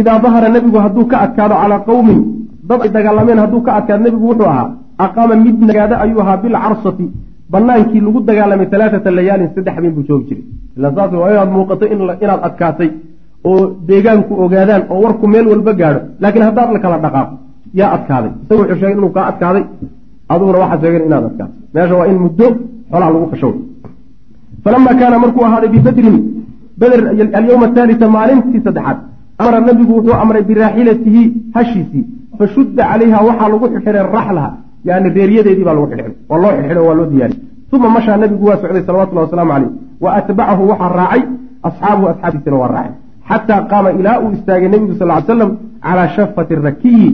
idaa dahara nebigu hadduu ka adkaado calaa qowmin dad ay dagaalameen hadduu ka adkaado nebigu wuxuu ahaa aqaama mid nagaado ayuu ahaa bilcarsati banaankii lagu dagaalamay alaaata layaalin saddex habeen buu joogi jiray. Ila saas waa inaad muuqato inaad adkaatay oo deegaanku ogaadaan oo warku meel walba gaadho laakiin haddaad la kala dhaqaaqo yaa adkaaday. Isaga wuxuu sheegay inuu kaa adkaaday aduguna waxaad sheegeen inaad adkaatay meesha waa in muddo xoolaha lagu fashow falama kaana markuu ahaaday bibadrin beder alyawma athalita maalintii saddexaad amara nabigu wuxuu amray biraaxilatihi hashiisii fashudda calayha waxaa lagu xidxiday raxlaha yani reeryadeedii baa lagu xidxiday waa loo xidxiday waa loo diyaariyey. Uma mashaa nabigu waa socday salawatullahi wasalaamu caleyh wa atbacahu waxaa raacay asxaabuhu asxaabtiisina waa raacay xataa qaama ilaa uu istaagay nebigu sal ly slam calaa shafati rakiyi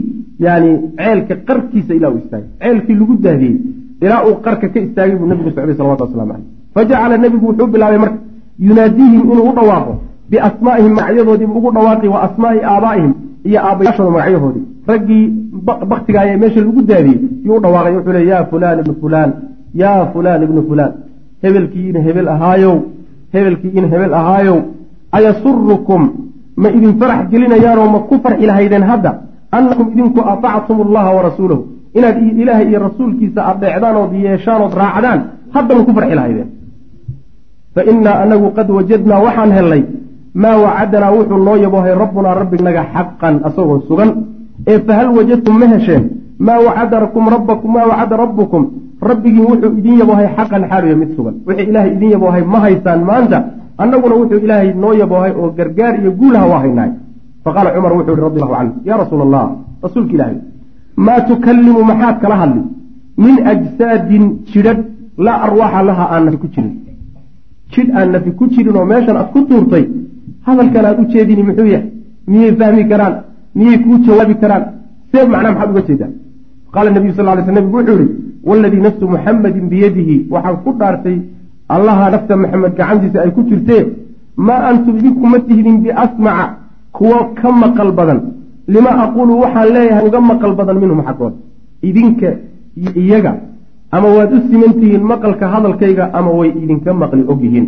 yani ceelka qarkiisa ilaa uu istaagay ceelkii lagu daadiyey ilaa uu qarka ka istaagay buu nabigu socday salawatu waslamu caleyh fajacala nebigu wuxuu bilaabay marka yunaadiihim inuu u dhawaaqo biasmaa'ihim magacyadoodiibu ugu dhawaaqi wa asmaa'i aabaa'ihim iyo aabbayaashooda magacyahoodii raggii baktigaayee meesha lagu daadiyey yuu u dhawaaqay wuxuu le yaa fulaan ibnu fulaan yaa fulaan ibnu fulaan hebelkii in hebel ahaayow hebelkii in hebel ahaayow ayasurukum ma idin farax gelinayaanoo ma ku farxi lahaydeen hadda annakum idinku atactum allaha warasuulahu inaad ilaahay iyo rasuulkiisa adeecdaan ood yeeshaan ood raacdaan hadda ma ku farxi lahaydeen fa innaa anagu qad wajadnaa waxaan hellay maa wacadanaa wuxuu noo yaboohay rabbunaa rabbinaga xaqan asagoo sugan ee fahal wajadtum ma hesheen maa wacada rabbukum rabbigiin wuxuu idin yaboohay xaqan xaaliyo mid sugan wixii ilaahay idin yaboohay ma haysaan maanta annaguna wuxuu ilaahay noo yaboohay oo gargaar iyo guulaha waa haynaay faqaala cumar wuxuu yihi radi allahu canhu yaa rasuula allah rasuulka ilaahay maa tukallimu maxaad kala hadli? Min ajsaadin jidhadh laa arwaaxa laha aan nafi ku jirin. Jidh aan nafi ku jirin oo meeshan aad ku tuurtay hadalkan aad u jeedini muxuu yahay? Miyay fahmi karaan? Miyay kuu jawaabi karaan? See macnaa maxaad uga jeedaa? Qaala nabiyu sal ly sl nebigu wuxuu yihi waladii nafsu muxamadin biyadihi waxaan ku dhaartay allaha nafta maxamed gacantiisa ay ku jirtee maa antum idinku ma tihdin biasmaca kuwo ka maqal badan. Lima aquulu waxaan leeyahay uga maqal badan minhum xaggood idinka iyo iyaga ama waad u simantihiin maqalka hadalkayga ama way idinka maqli ogyihiin.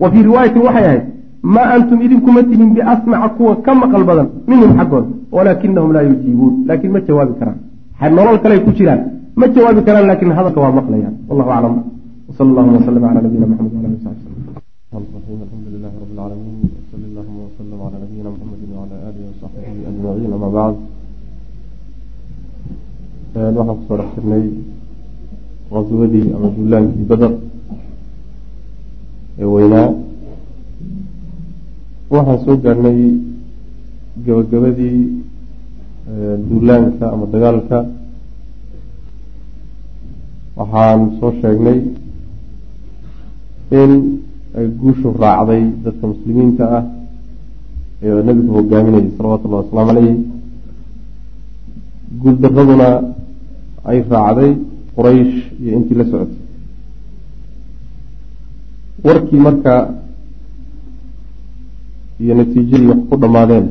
Wa fii riwaayatin waxay ahayd maa antum idinkuma tihin biasmaca kuwa ka maqal badan minhum xaggood walaakinahum laa yujiibuun laakiin ma jawaabi karaan. Nolol kaley ku jiraan. Ma jawaabi karaan laakiin hadalka waa maqlayaan. Wallahu aclam wsal allahuma wslm cala nabiyina mxamed wala ali sabi الرحيم الحمد لله رب العالمين وصلى اللهم وسلم على نبينا محمد وعلى آله وصحبه أجمعين أما بعد waxaan kusoo dhex jirnay qaswadii ama duulaankii beder ee weynaa waxaan soo gaadhnay gabagabadii duulaanka ama dagaalka waxaan soo sheegnay in ay guushu raacday dadka muslimiinta ah ee nebigu hogaaminayay salawatu llahi wasalaamu caleyh guuldaraduna ay raacday quraysh iyo intii la socotay. Warkii marka iyo natiijadii wax ku dhammaadeen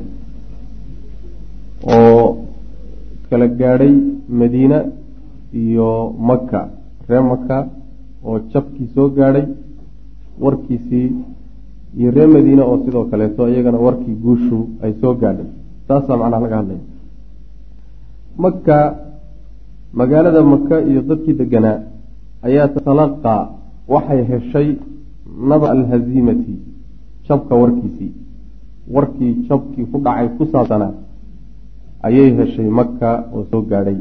oo kala gaadhay madiina iyo maka ree maka oo jabkii soo gaadhay warkiisii iyo ree madiine oo sidoo kaleeto iyagana warkii guushu ay soo gaadhay. Taasaa macnaha laga hadlaya. Maka magaalada maka iyo dadkii deganaa ayaa tatalaqaa waxay heshay naba alhaziimati jabka warkiisii warkii jabkii ku dhacay ku saabsanaa ayay heshay maka oo soo gaadhay.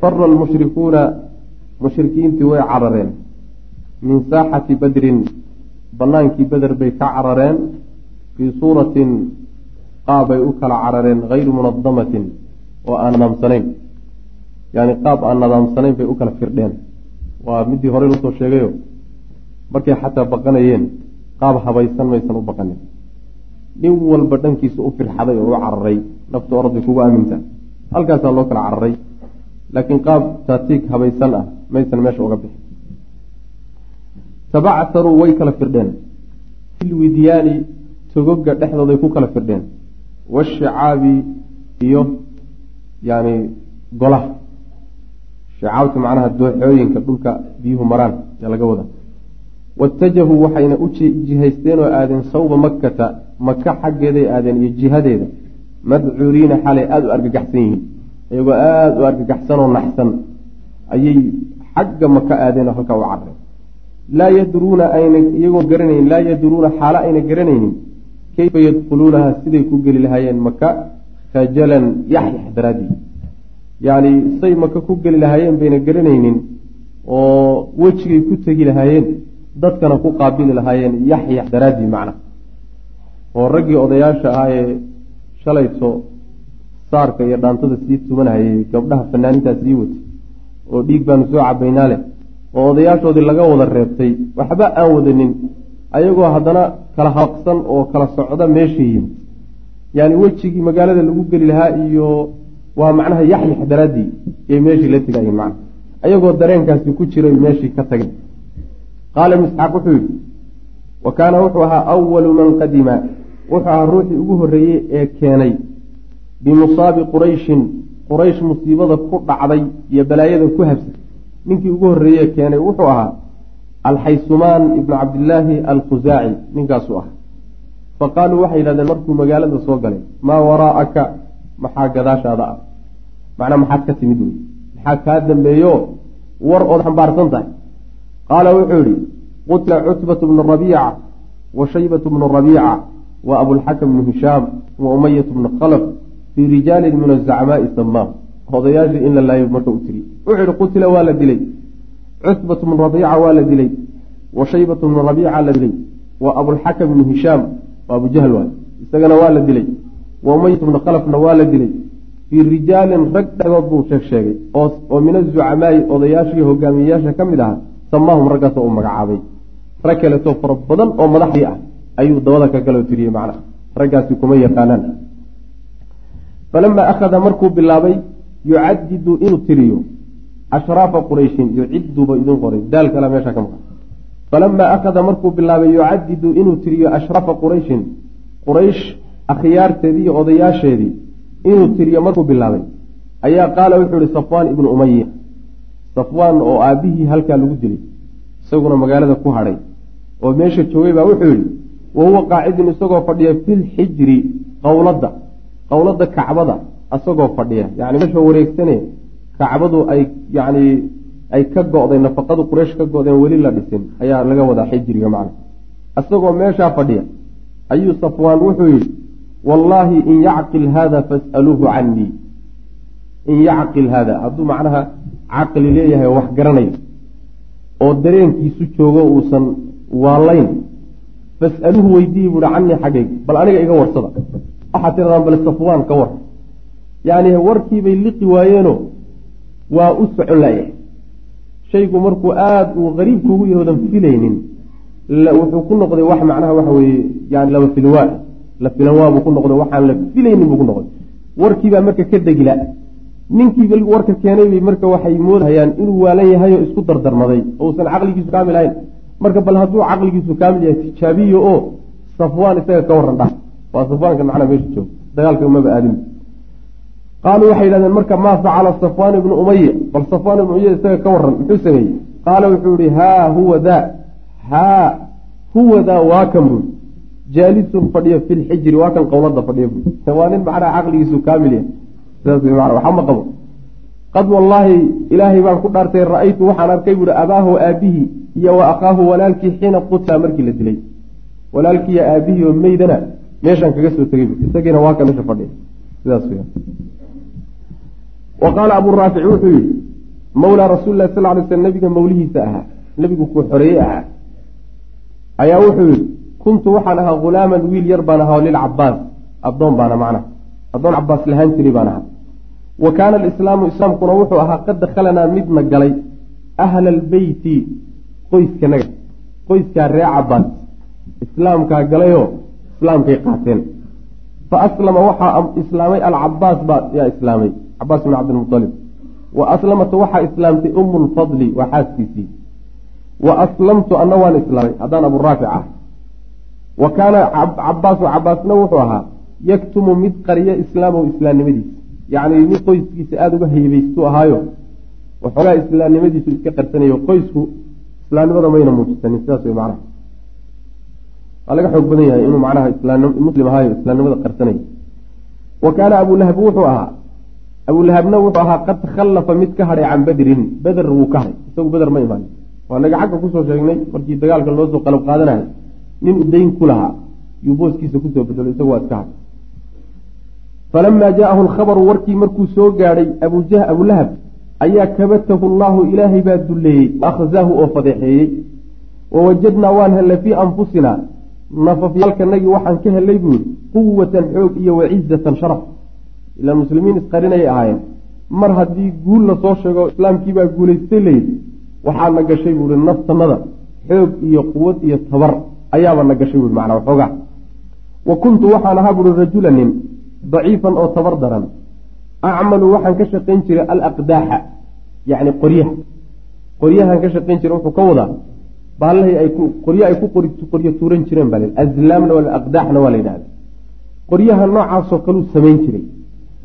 Fara almushrikuuna mushrikiintii way carareen min saaxati badrin bannaankii beder bay ka carareen fii suuratin qaab ay u kala carareen hayru munadamatin oo aan nadaamsanayn yani qaab aan nadaamsanayn bay u kala firdheen. Waa midii horey loosoo sheegayo markay xataa baqanayeen qaab habaysan maysan u baqanin. Nin walba dhankiisa u firxaday oo u cararay naftu orday kugu aaminta. Halkaasaa loo kala cararay. Laakiin qaab taatiig habaysan ah maysan meesha uga bixin tabactaruu way kala firdheen. Filwidyaani togoga dhexdooday ku kala firdheen. Washicaabi iyo yani golaha. Shicaabta macnaha dooxooyinka dhulka biyuhu maraan ee laga wada. Watajahuu waxayna u jihaysteen oo aadeen sawba makkata maka xaggeeday aadeen iyo jihadeeda. Madcuuriina xalay aada u argagaxsan yihiin. Iyagoo aada u argagaxsan oo naxsan. Ayay xagga maka aadeen halkaa u carreen laa yadruuna ayna iyagoo garanaynin laa yadruuna xaalo ayna garanaynin kayfa yadkhuluunaha siday ku geli lahaayeen maka khajalan yaxyax daraadii yacni say maka ku geli lahaayeen bayna garanaynin oo wejigay ku tegi lahaayeen dadkana ku qaabili lahaayeen yaxyax daraaddii macna. Oo raggii odayaasha ahaa ee shalayto saarka iyo dhaantada sii tumanahayay gabdhaha fanaanintaa sii watay oo dhiig baanu soo cabaynaa leh oo odayaashoodii laga wada reebtay. Waxba aan wadanin ayagoo haddana kala habaqsan oo kala socda meesha yimid. Yaani wejigii magaalada lagu geli lahaa iyo waa macnaha yaxyax daraaddii yay meeshii la tegaayeen macna. Ayagoo dareenkaasi ku jiray meeshii ka tageen qaala ibnu isxaaq wuxuu yidhi wa kaana wuxuu ahaa awalu man qadima. Wuxuu ahaa ruuxii ugu horreeyey ee keenay. Bimusaabi qurayshin quraysh musiibada ku dhacday iyo balaayada ku habsay ninkii ugu horreeye keenay wuxuu ahaa alxaysumaan ibnu cabdillaahi alkhusaaci ninkaasuu ahaa. Fa qaaluu waxay yidhahdeen markuu magaalada soo galay maa waraa'aka? Maxaa gadaashaada ah? Macnaa maxaad ka timid wey maxaa kaa dambeeyo? War ood xambaarsan tahay. Qaala wuxuu yihi qutila cutbatu bnu rabiica wa shaybatu bnu rabiica wa abulxakam bnu hishaam wa umayatu bnu khalaf fii rijaalin min azacmaai samaam odayaashii in la laayo marka u tiri. Wuxuu yihi qutila waa la dilay. Cutbatu bnu rabiica waa la dilay. Wa shaybatu bnu rabiica la dilay. Wa abulxakam bnu hishaam waa abujahl waay isagana waa la dilay. Wa umayatu bnu khalafna waa la dilay. Fii rijaalin rag dhexdood buu sheeg sheegay. Oo min azucamaai odayaashii hogaamiyeyaasha ka mid ahaa samaahum raggaas uu magacaabay. Rag kaleetoo fara badan oo madaxdii ah ayuu dabada ka galoo tiriyey macnaha. Raggaasi kuma yaqaanaan. Falamaa akhada markuu bilaabay yucadidu inuu tiriyo ashraafa qurayshin yuciduba idin qoray. Daal kale meesha ka maqan. Falamaa akhada markuu bilaabay yucadidu inuu tiriyo ashraafa qurayshin quraysh akhyaarteedii iyo odayaasheedii inuu tiriyo markuu bilaabay ayaa qaala wuxuu ihi safwaan ibnu umaya safwaan oo aabbihii halkaa lagu dilay isaguna magaalada ku hadhay oo meesha joogay baa wuxuu yidhi wa huwa qaacidun isagoo fadhiya filxijri qowladda qowladda kacbada isagoo fadhiya. Yani meesha wareegsane kacbadu ay yani ay ka go'day nafaqadu quraysh ka go'deen weli la dhisin ayaa laga wadaa xijriga macna isagoo meeshaa fadhiya ayuu safwaan wuxuu yidhi wallaahi in yacqil haada fas'aluuhu canii in yacqil haada hadduu macnaha caqli leeyahay wax garanayo oo dareenkiisu joogo uusan waalayn fas'aluuhu weydiiyi buuhi canii xaggayga bal aniga iga warsada. Waxaad tiradaan bal safwaan ka war yacni warkiibay liqi waayeenoo waa u socon laayahay shaygu markuu aada uu qariibkuugu yahoodan filaynin wuxuu ku noqday wax macnaha waxa weeye yani laba filwaa la filanwaa buu ku noqday waxaan la filaynin buu ku noqday. Warkiibaa marka ka degila. Ninkii warka keenay bay marka waxay moodahayaan inuu waalan yahay oo isku dardarmaday oo uusan caqligiisu kaamil ahayn. Marka bal hadduu caqligiisu kaamil yahay tijaabiyo oo safwaan isaga ka waran dhah waa safwaanka macnaa meesha jooga dagaalka umaba aadin qaaluu waxay yidhahdeen marka maa facala safwaan ibnu umaya bal safwaan ibnu umaya isaga ka waran muxuu sameeyey? Qaala wuxuu yihi haa huwa daa haa huwa daa waa kan bui jaalisun fadhiya fi lxijri waa kan qowlada fadhiya bui waa nin macnaa caqligiisu kaamil yahay. Sidaas mana waxba qabo. Qad wallaahi ilaahay baan ku dhaartay ra'aytu waxaan arkay buuhi abaahu aabihii iyo wa akhaahu walaalkii xiina qutila markii la dilay. Walaalkiiyo aabihii oo meydana meeshaan kaga soo tegay isagiina waa ka meesha fadhiya. Sidaas wa qaala abuu raafic wuxuu yihi mawlaa rasuuli lahi sal lay sl nabiga mawlihiisa ahaa nebigu kuu xoreeye ahaa. Ayaa wuxuu yihi kuntu waxaan ahaa hulaaman wiil yar baan ahaa lilcabaas addoon baana macnaha addoon cabaas lahaan jiray baan ahaa. Wa kaana alislaamu islaamkuna wuxuu ahaa qad dakhalanaa midna galay ahla albeyti qoyskanaga qoyskaa ree cabaas islaamkaa galayoo islaamkay qaateen. Fa aslama waxaa islaamay alcabaas baa yaa islaamay cabaas bn cabdilmualib wa aslamatu waxaa islaamtay umu lfadli waa xaaskiisii. Wa aslamtu anna waan islaamay haddaan abu raafic ah. Wa kaana cabaasu cabaasna wuxuu ahaa yaktumu mid qariya islaamahu islaamnimadiisa yacni mid qoyskiisa aada uga haybaystu ahaayo waxoogaa islaamnimadiisu iska qarsanayo qoysku islaamnimada mayna muujisanin sidaas way macnaha. Waa laga xoog badan yahay inuu macnaha muslim ahaayo islaamnimada qarsanayo wa kaana abulahab wuxuu ahaa abulahabna wuxuu ahaa qad takhallafa mid ka hadhay can badrin. Beder wuu ka hadhay isagu beder ma imaanin. Waa naga xagga ku soo sheegnay markii dagaalka loo soo qalab qaadanahay nin u ku lahaa. Yuu booskiisa ku soo bedelo. Isagu waa iska hadhay falamaa jaa'ahu alkhabaru warkii markuu soo gaadhay abulahab ayaa kabatahu allaahu ilaahay baa dulleeyey akhzaahu oo fadeexeeyey. Wawajadnaa waan hellay fii anfusinaa nafafyaalkanagii waxaan ka hellay buu yihi quwatan xoog iyo wacizatan sharaf ilaa muslimiin isqarinayay ahaayeen. Mar haddii guul la soo sheego islaamkiibaa guulaystay layidhi waxaa na gashay buuhi naftanada xoog iyo quwad iyo tabar. Ayaaba na gashay buui macnaa waxoogaa wa kuntu waxaan ahaa buuhi rajula nin daciifan oo tabar daran. Acmalu waxaan ka shaqayn jiray alaqdaaxa yacni qoryaha. Qoryahaan ka shaqayn jiray wuxuu ka wadaa baallahii ay ku qoryo ay ku qoryo tuuran jireen baa la azlaamna waa aqdaaxna waa la yidhahda qoryaha noocaasoo kaluu samayn jiray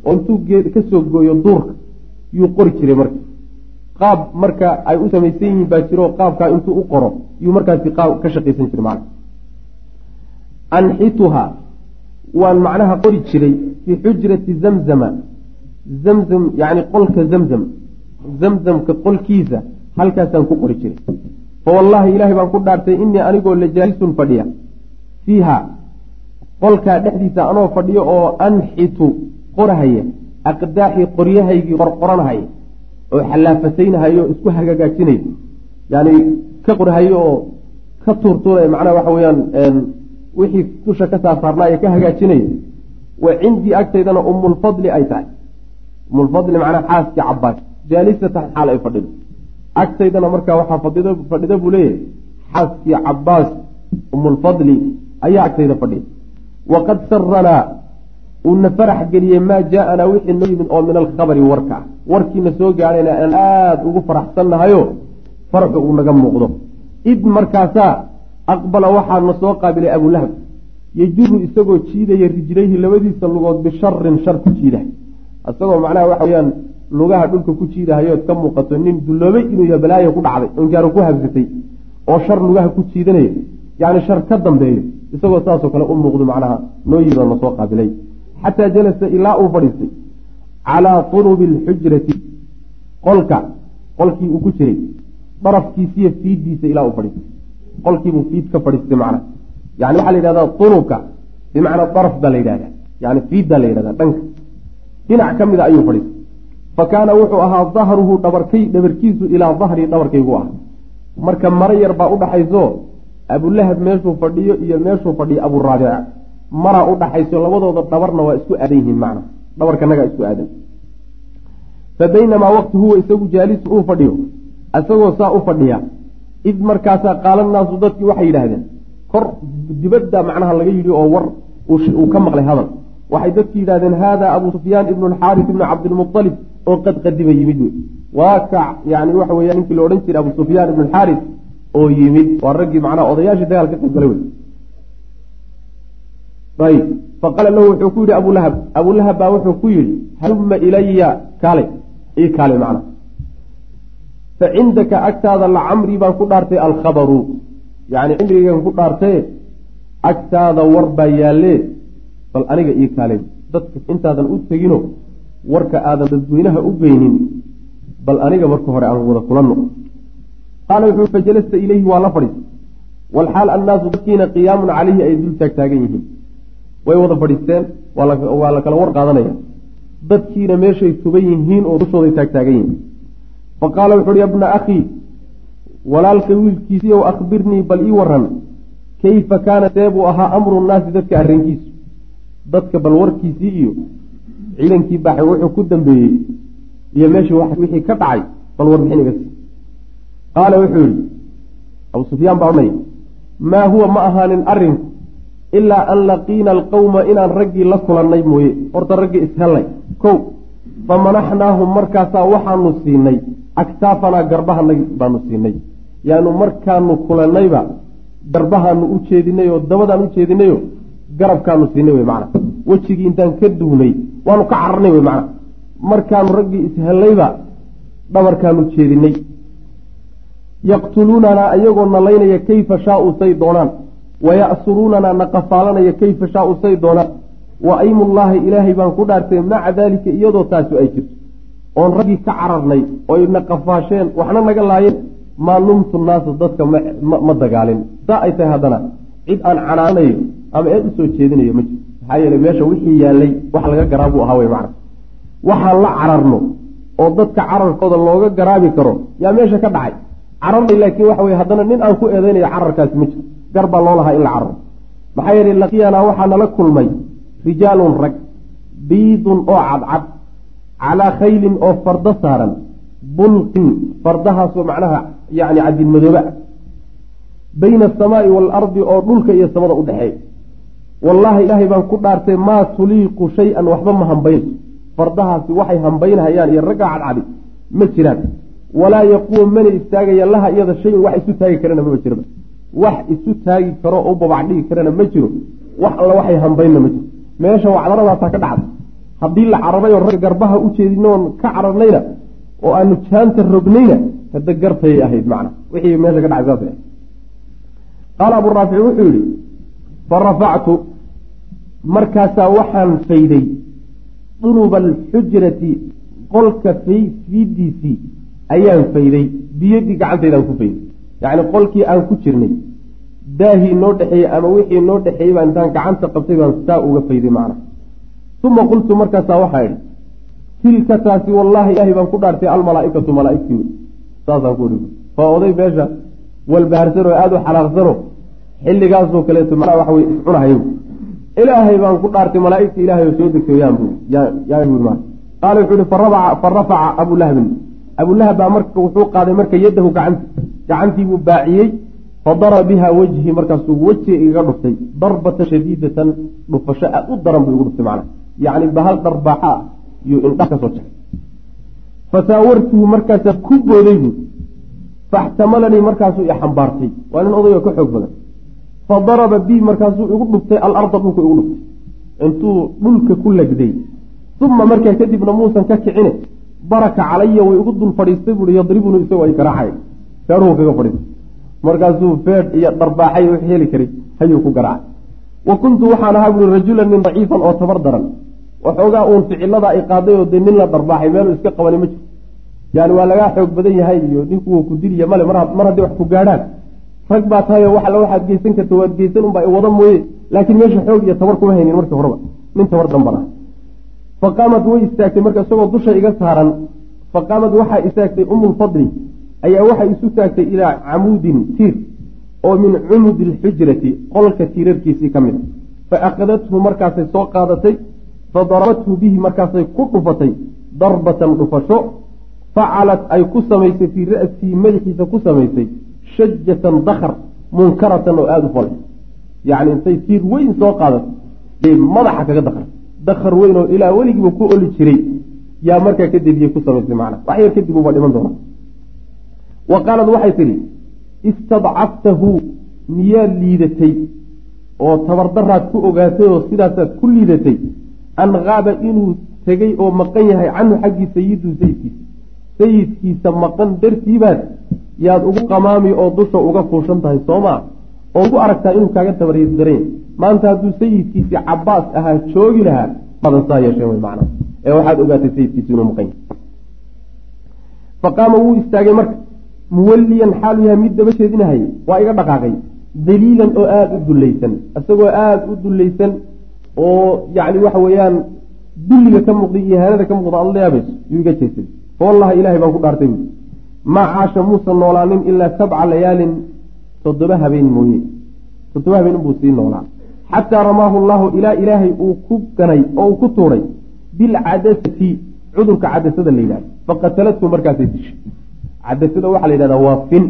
oo intuu geed soo gooyo duurka yuu qori jiray marka. Qaab marka ay u samaysan yihiin baa jiro qaabkaa intuu u qoro yuu markaasi qaab ka shaqaysan jiray macna anxituha waan macnaha qori jiray fii xujrati zamzama. Zamzam yacni qolka zamzam. Zamzamka qolkiisa halkaasaan ku qori jiray. Fa wallaahi ilaahay baan ku dhaartay inii anigoo lajaalisun fadhiya. Fiiha qolkaa dhexdiisa anoo fadhiyo oo anxitu qorahaya aqdaaxii qoryahaygii qorqoranahaya oo xallaafataynahayo isku hagaagaajinaya yani ka qorhayo oo ka tuurtuuraya macnaha waxa weyaan wixii dusha ka saarsaarnaayo ka hagaajinaya wa cindii agtaydana umulfadli ay tahay. Umulfadli macnaha xaaskii cabaas jaalisatan xaal ay fadhido. Agtaydana markaa waxaa fadhida fadhida buu leeyahay. Xaaskii cabaas umulfadli ayaa agtayda fadhiya. Waqad saranaa uuna farax geliyey maa jaa-anaa wixii noo yimid oo min alkhabari warka. Ah warkiina soo gaadhayna aan aada ugu faraxsannahayo farxu uu naga muuqdo. Id markaasaa aqbala waxaana soo qaabilay abulahab yejuru isagoo jiidaya rijlayhi labadiisa lugood bisharin shar ku jiida. Isagoo macnaha waxa weyaan lugaha dhulka ku jiidahayood ka muuqato nin dulloobay inuu yaha balaayo ku dhacday ongaaro ku habsatay oo shar lugaha ku jiidanaya. Yacni shar ka dambeeyo isagoo saasoo kale u muuqdo macnaha noo yidoo na soo qaabilay xataa jalasa ilaa uu fadhiistay calaa turubi alxujrati qolka qolkii uu ku jiray darafkiisiiyo fiiddiisa ilaa uu fadhiistay. Qolkiibuu fiid ka fadhiistay macnaha. Yani waxaa la yidhahdaa turubka bimacnaa daraf baa la yidhahdaa. Yani fiiddaa la yidhahdaa dhanka. Dhinac ka mida ayuu fadhiistay. Fa kaana wuxuu ahaa dahruhu dhabarkay dhabarkiisu ilaa dahrii dhabarkaygu ah marka maro yar baa udhaxayso abulahab meeshuu fadhiyo iyo meeshuu fadhiyo aburaabica maraa udhaxayso labadooda dhabarna waa isku aadan yihiin macna. Dhabarkanagaa isku aadan. Fa baynamaa waqti huwa isagu jaalisu uu fadhiyo. Isagoo saa u fadhiya. Id markaasaa qaalanaasu dadkii waxay yidhaahdeen kor dibadda macnaha laga yidhi oo war uu ka maqlay hadal. Waxay dadkii yidhahdeen haadaa abu sufyaan ibnu alxaaris ibnu cabdilmualib oo qad qadiba yimid wey. Waa kac yani waxa weya ninkii la odhan jiray abu sufyaan ibnu alxaaris oo yimid. Waa raggii macnaha odayaashii dagaal qayb galay wey ayb faqaala lahu wuxuu ku yidhi abulahab abulahab baa wuxuu ku yidhi halumma ilaya kaalay ii kaalay macna. Fa cindaka agtaada lacamrii baan ku dhaartay alkhabaru. Yacni cimrigan ku dhaartee agtaada war baa yaallee bal aniga ii kaalay dadka intaadan u tegino warka aadan dadweynaha u geynin bal aniga marka hore aan wada kulanno qaala wuxuu fajalasta ilayhi waa la fadhiistay walxaal annaasu dadkiina qiyaamun calayhi ay dul taagtaagan yihiin way wada fadhiisteen waa la kala war qaadanaya. Dadkiina meeshay tuban yihiin oo dushooday taagtaagan yihiin. Fa qaala wuxu uhi yabna akhii walaalka wiilkiisiiow akhbirnii bal ii waran kayfa kaana see buu ahaa amru nnaasi dadka arrinkiisu dadka bal warkiisii iyo ciidankii baxay wuxuu ku dambeeyey iyo meeshii wixii ka dhacay bal warbixin qaala wuxuu yihi abu sufyaan baa odhanaya maa huwa ma ahaanin arrinku ilaa an laqiina alqowma inaan raggii la kulannay mooye. Horta raggii ishellay kow fa manaxnaahum markaasaa waxaanu siinay aktaafanaa garbahanagi baanu siinay. Yaanu markaanu kulannayba garbahaanu u jeedinay oo dabadaan u jeedinayo garabkaanu siinay wey macna. Wejigii intaan ka duwnay waanu ka cararnay wey macnaha markaanu raggii ishellayba dhabarkaanu jeedinay. Yaqtuluunanaa iyagoo nalaynaya kayfa shaau say doonaan waya'suruunanaa na qafaalanaya kayfa shaau say doonaan wa aymullaahi ilaahay baan ku dhaartay maca daalika iyadoo taasi ay jirto oon raggii ka cararnay oy na qafaasheen waxna naga laayeen maa numtu naasa dadka ma dagaalin saa ay tahay haddana cid aan canaanayo ama eed u soo jeedinayo ma jirto maxaa yeele meesha wixii yaallay wax laga garaa buu ahaa wey macna waxaan la cararno oo dadka cararkooda looga garaabi karo yaa meesha ka dhacay cararnay laakiin waxa weye haddana nin aan ku eedeynayo cararkaasi ma jiro gar baa loo lahaa in la cararo. Maxaa yeele laqiyanaa waxaa nala kulmay rijaalun rag biidun oo cadcad calaa khaylin oo fardo saaran bulqin fardahaasoo macnaha yani cadinmadooba bayna asamaai waalardi oo dhulka iyo samada u dhexeeya. Wallaahi ilaahay baan ku dhaartay maa tuliiqu shay-an waxba ma hambaynayso fardahaasi waxay hambaynhayaan iyo raggaa cadcadi ma jiraan. Walaa yaquum mana istaagaya laha iyada shayun wax isu taagi karana mama jiraba wax isu taagi karo oo babac dhigi karana ma jiro. Wax alla waxay hambaynna ma jiro. Meesha wacdaradaasaa ka dhacda haddii la cararay oo ragga garbaha u jeedinoon ka cararnayna oo aanu jaanta rognayna hada gartayay ahayd macna. Wixii meesha ka dhacay saas qaala abu raafic wuxuu yihi farafactu markaasaa waxaan fayday dunuba alxujrati qolka fiidiisii ayaan fayday biyadii gacantaydaan ku fayday yacni qolkii aan ku jirnay daahii noo dhexeeyey ama wixii noo dhexeeyey baa intaan gacanta qabtay baan saa uga fayday macna. Uma qultu markaasaa waxaa idhi tilka taasi wallaahi ilaahay baan ku dhaartay almalaaikatu malaaigtii saasaan ku ihi waa oday meesha walbaharsanoo aada u xalaaqsano xilligaasoo kaleeto manaa waxa wey iscunahay ilaahay baan ku dhaartay malaaigta ilahay oo soo degtay yaan bu qaala wuxuu ihi fa rafaca abulahbin abulahab baa marka wuxuu qaaday marka yadahu gacanti gacantiibuu baaciyey fadaraba biha wejhi markaasuu wejiga igaga dhuftay. Darbatan shadiidatan dhufasho aad u daran buu igu dhuftay macna yacni bahal dharbaaxa ah iyo indha ka soo jaxay fasaawartuhu ku booday buu. Faxtamalanii markaasuu i xambaartay. Waa nin odayoo ka xoog badan. Fa daraba bi markaasuu igu dhuftay alarda dhulka igu dhuftay. Intuu dhulka ku legday uma markaa kadibna muusan ka kicine baraka calaya way igu dul fadhiistay buui yadribunu isagoo ay garaacay feeruhu kaga fadhiistay markaasuu feedh iyo dharbaaxay wix heli karay hayuu ku garaacay. Wa kuntu waxaan ahaa buui rajulan nin daciifan oo tabar daran. Waxoogaa uun ficiladaa qaaday oo dee nin la dharbaaxay meeluu iska qabani ma jiro. Yani waa lagaa xoog badan yahay iyo ninku wuu ku diliya male mar haddii wax ku gaadhaan. Rag baa tahay oo waxalla waxaad geysan karta waad geysan unbaa wada mooye. Laakiin meesha xoog iyo tabar kuma haynin markii horeba. Nin tabar danban ah faqaamad way istaagtay marka isagoo dusha iga saaran. Faqaamad waxaa istaagtay umulfadli ayaa waxay isu taagtay ilaa camuudin tiir oo min cumudi alxujrati qolka tiirarkiisii ka mid a fa akhadathu markaasay soo qaadatay fa darabathu bihi markaasay ku dhufatay darbatan dhufasho. Facalat ay ku samaysay fii ra'sihi madaxiisa ku samaysay shajatan dakar munkaratan oo aada u fal. Yacni intay tiir weyn soo qaadatay madaxa kaga dakar dakar weyn oo ilaa weligiiba ku oli jiray yaa markaa kadibiyey ku samaysay macna. Wax yar kadib uba dhiman doona wa qaalad waxay tidhi istadcaftahu miyaad liidatay oo tabardaraad ku ogaatay oo sidaasaad ku liidatay an qaaba inuu tegey oo maqan yahay canhu xaggii sayidu sayidkiisa sayidkiisa maqan dartiibaad yaad ugu qamaami oo dusha uga fuushan tahay soo maa oo ugu aragtaa inuu kaaga tabardaranya maanta hadduu sayidkiisii cabaas ahaa joogi lahaa madan saa yeesheen wey macna ee waxaad ogaatay sayidkiisi inuu maqan yahay faqaama wuu istaagay marka muwalliyan xaalu yahay mid daba jeedinahaya waa iga dhaqaaqay. Daliilan oo aada u dullaysan isagoo aada u dullaysan oo yacni waxa weeyaan dulliga ka muuqday ihaanada ka muuqda aad la yaabayso yuu iga jeestay. Wallahi ilahay baan ku dhaartay buui maa caasha muusan noolaanin ilaa sabca layaalin toddoba habeen mooye. Toddoba habeen inbuu sii noolaa. Xataa ramaahu llahu ilaa ilaahay uu ku ganay oo uu ku tuuray bilcadasati cudurka cadasada la yidhahdo faqataladku markaasay dishay cadasada waxaa la yidhahdaa waa fin.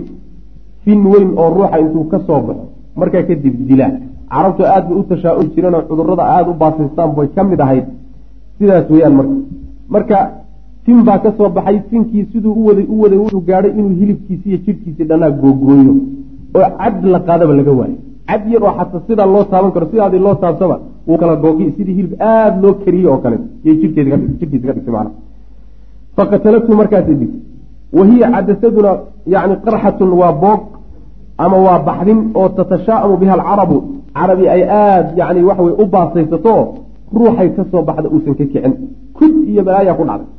Fin weyn oo ruuxa intuu ka soo baxo. Markaa kadib dilaa. Carabtu aad bay u tashaa-uli jireen oo cudurrada aada u baasaystaan bay ka mid ahayd. Sidaas weeyaan marka. Marka fin baa ka soo baxay. Finkii siduu u waday u waday wuxuu gaadhay inuu hilibkiisi iyo jidhkiisii dhannaa googooyo. Oo cad la qaadaba laga waayo cad yar oo xataa sidaa loo taaban karo sidaadii loo taabtaba wuu kala googi sidii hilib aada loo kariyey oo kale. Yay jirkeeda jirkiisa ka dhigtay macna faqatalathu markaasay digtay wa hiya cadasaduna yani qarxatun waa boog ama waa baxdin oo tatashaa'amu biha alcarabu carabi ay aada yani waxa wey u baasaysato ruuxay ka soo baxda uusan ka kicin kud iyo balaayaa ku dhacday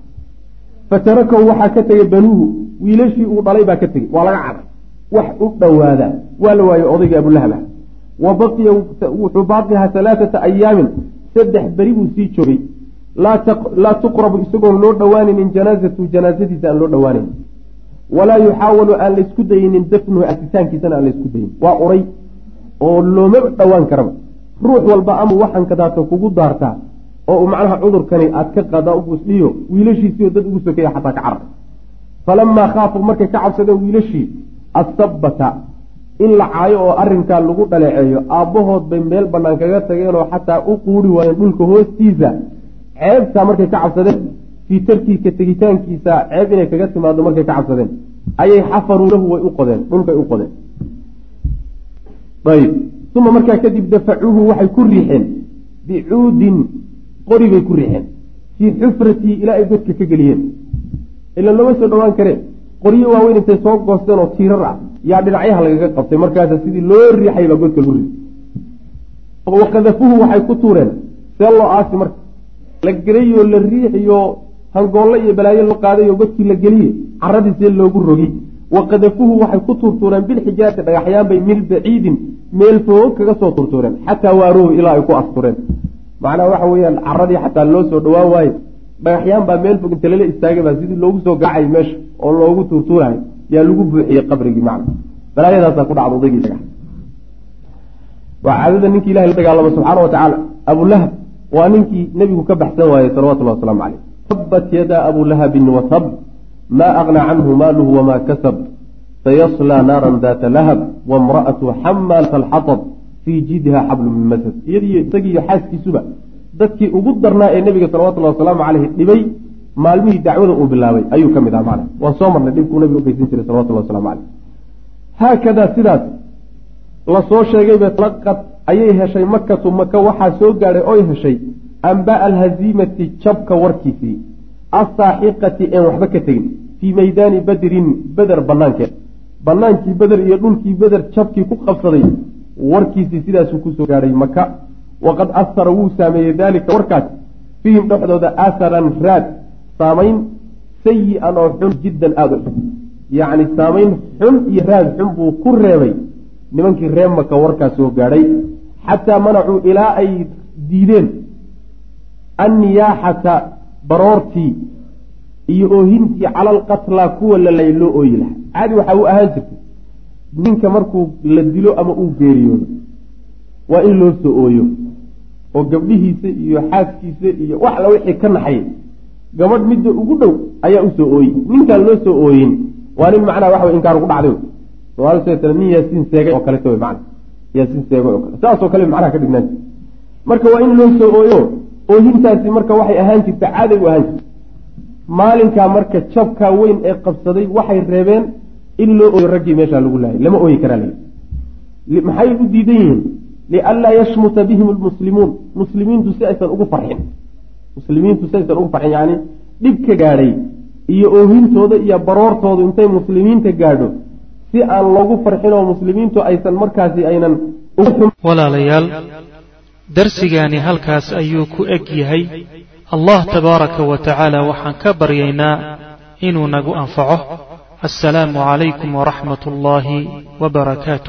fatarakahu waxaa ka tegay banuuhu wiilashii uu dhalay baa ka tegey waa laga caday wax u dhowaada waa la waayey odayga abulahab ah wa baqiya wuxuu baaqihaa alaaata ayaamin saddex beri buu sii joogay laa tuqrabu isagoon loo dhowaanaynin janaazatu janaazadiisa aan loo dhowaanaynin walaa yuxaawalu aan laysku dayinin dafnuhu asitaankiisana aan laysku dayin. Waa uray oo looma dhowaan karaba. Ruux walba ama waxaan kadaata kugu daartaa oo macnaha cudurkani aad ka qadaa ubusdhiyo wiilashiisiio dad ugu sokeeya xataa ka carar falamaa khaafuu markay ka cabsadeen wiilashii asabata in la caayo oo arrinkaa lagu dhaleeceeyo aabbahood bay meel bannaan kaga tageenoo xataa u quuri waayeen dhulka hoostiisa ceebtaa markay ka cabsadeen fii tarkiika tegitaankiisa ceeb inay kaga timaado markay ka cabsadeen. Ayay xafaruu lahu way u qodeen dhulkay u qodeen. Ayb uma markaa kadib dafacuuhu waxay ku riixeen bicuudin qori bay ku riixeen fii xufratii ilaa ay godka ka geliyeen. Ilan lama soo dhowaan kareen qoryo waaweyn intay soo goosteen oo tiirar ah yaa dhinacyaha lagaga qabtay markaasa sidii loo riixay baa godka lagu riday waqadafuhu waxay ku tuureen see aasi marka la gelayoo la riixiyo hangoolle iyo balaayo loo qaadayo godkii la geliye caradii see loogu rogi. Waqadafuhu waxay ku tuurtuureen bilxijaarati dhagaxyaan bay min baciidin meel foog kaga soo tuurtuureen xataa waaruhu ilaa ay ku astureen. Macnaha waxa weeyaan caradii xataa loo soo dhowaan waaye dhagaxyaan baa meel fog inta lala istaagay baa sidii loogu soo gacay meesha oo loogu tuurtuurahay yaa lagu buuxiyey qabrigii macna. Balaayadaasaa ku dhacda odaygii dhagax waa caadada ninkii ilahay la dagaalamo subxaana wa tacaala abulahab waa ninkii nebigu ka baxsan waayey salawatullahi wasalaamu caleyh tabat yadaa abulahabin watab maa agnaa canhu maaluhu wamaa kasab. Sayaslaa naaran daata lahab waimra'atu xamaalata alxatab fii jidha xablu min masad. Iyadiyo isagiiyo xaaskiisuba dadkii ugu darnaa ee nebiga salawatullahi wasalaamu caleyhi dhibay maalmihii dacwada uu bilaabay ayuu ka mid aha macna waan soo marnay dhibkuu nabigu ugeysan jiray salawatullahi waslamu caleyh haakadaa sidaas la soo sheegayba talaqad ayay heshay makatu maka waxaa soo gaadhay oy heshay ambaa alhaziimati jabka warkiisii assaaxiqati een waxba ka tegin fii meydaani badrin beder banaankeed banaankii beder iyo dhulkii beder jabkii ku qabsaday warkiisii sidaasuu ku soo gaadhay maka waqad ahara wuu saameeyey daalika warkaas fiihim dhexdooda aharan raad saamayn sayi-an oo xun jiddan aada u xun. Yacni saamayn xun iyo raad xun buu ku reebay nimankii reer maka warkaas soo gaadhay xataa manacuu ilaa ay diideen. Anniyaaxata baroortii iyo oohintii cala alqatla kuwa la lay loo ooyi lahaa. Caadi waxaa u ahaan jirtay. Ninka markuu la dilo ama uu geeriyoodo waa in loo soo ooyo. Oo gabdhihiisa iyo xaaskiisa iyo wax alla wixii ka naxay gabadh midda ugu dhow ayaa u soo ooyey. Ninkaan loo soo ooyin waa nin macnaha wey inkaar ugu dhacday somaali nin yaasiin seegay oo kaleeto mana yaasiin seegay oo kale saasoo kale macnaha ka dhignaan marka waa in loo soo ooyo oohintaasi marka waxay ahaan jirta caaday u ahaan jirta maalinkaa marka jabkaa weyn ee qabsaday waxay reebeen in loo ooyo raggii meeshaa lagu laayay lama ooyi karaa l maxay u diidan yihiin lianlaa yashmuta bihim lmuslimuun muslimiintu si aysan ugu farxin muslimiintu si aysan ugu farxin yani dhibka gaadhay iyo oohintooda iyo baroortoodu intay muslimiinta gaadho si aan loogu farxin muslimiintu aysan markaasi aynan walaalayaal darsigaani halkaas ayuu ku eg yahay. Allah tabaaraka wa tacaala waxaan ka baryaynaa inuu nagu anfaco. Assalaamu calaykum waraxmat ullaahi wbarakaatu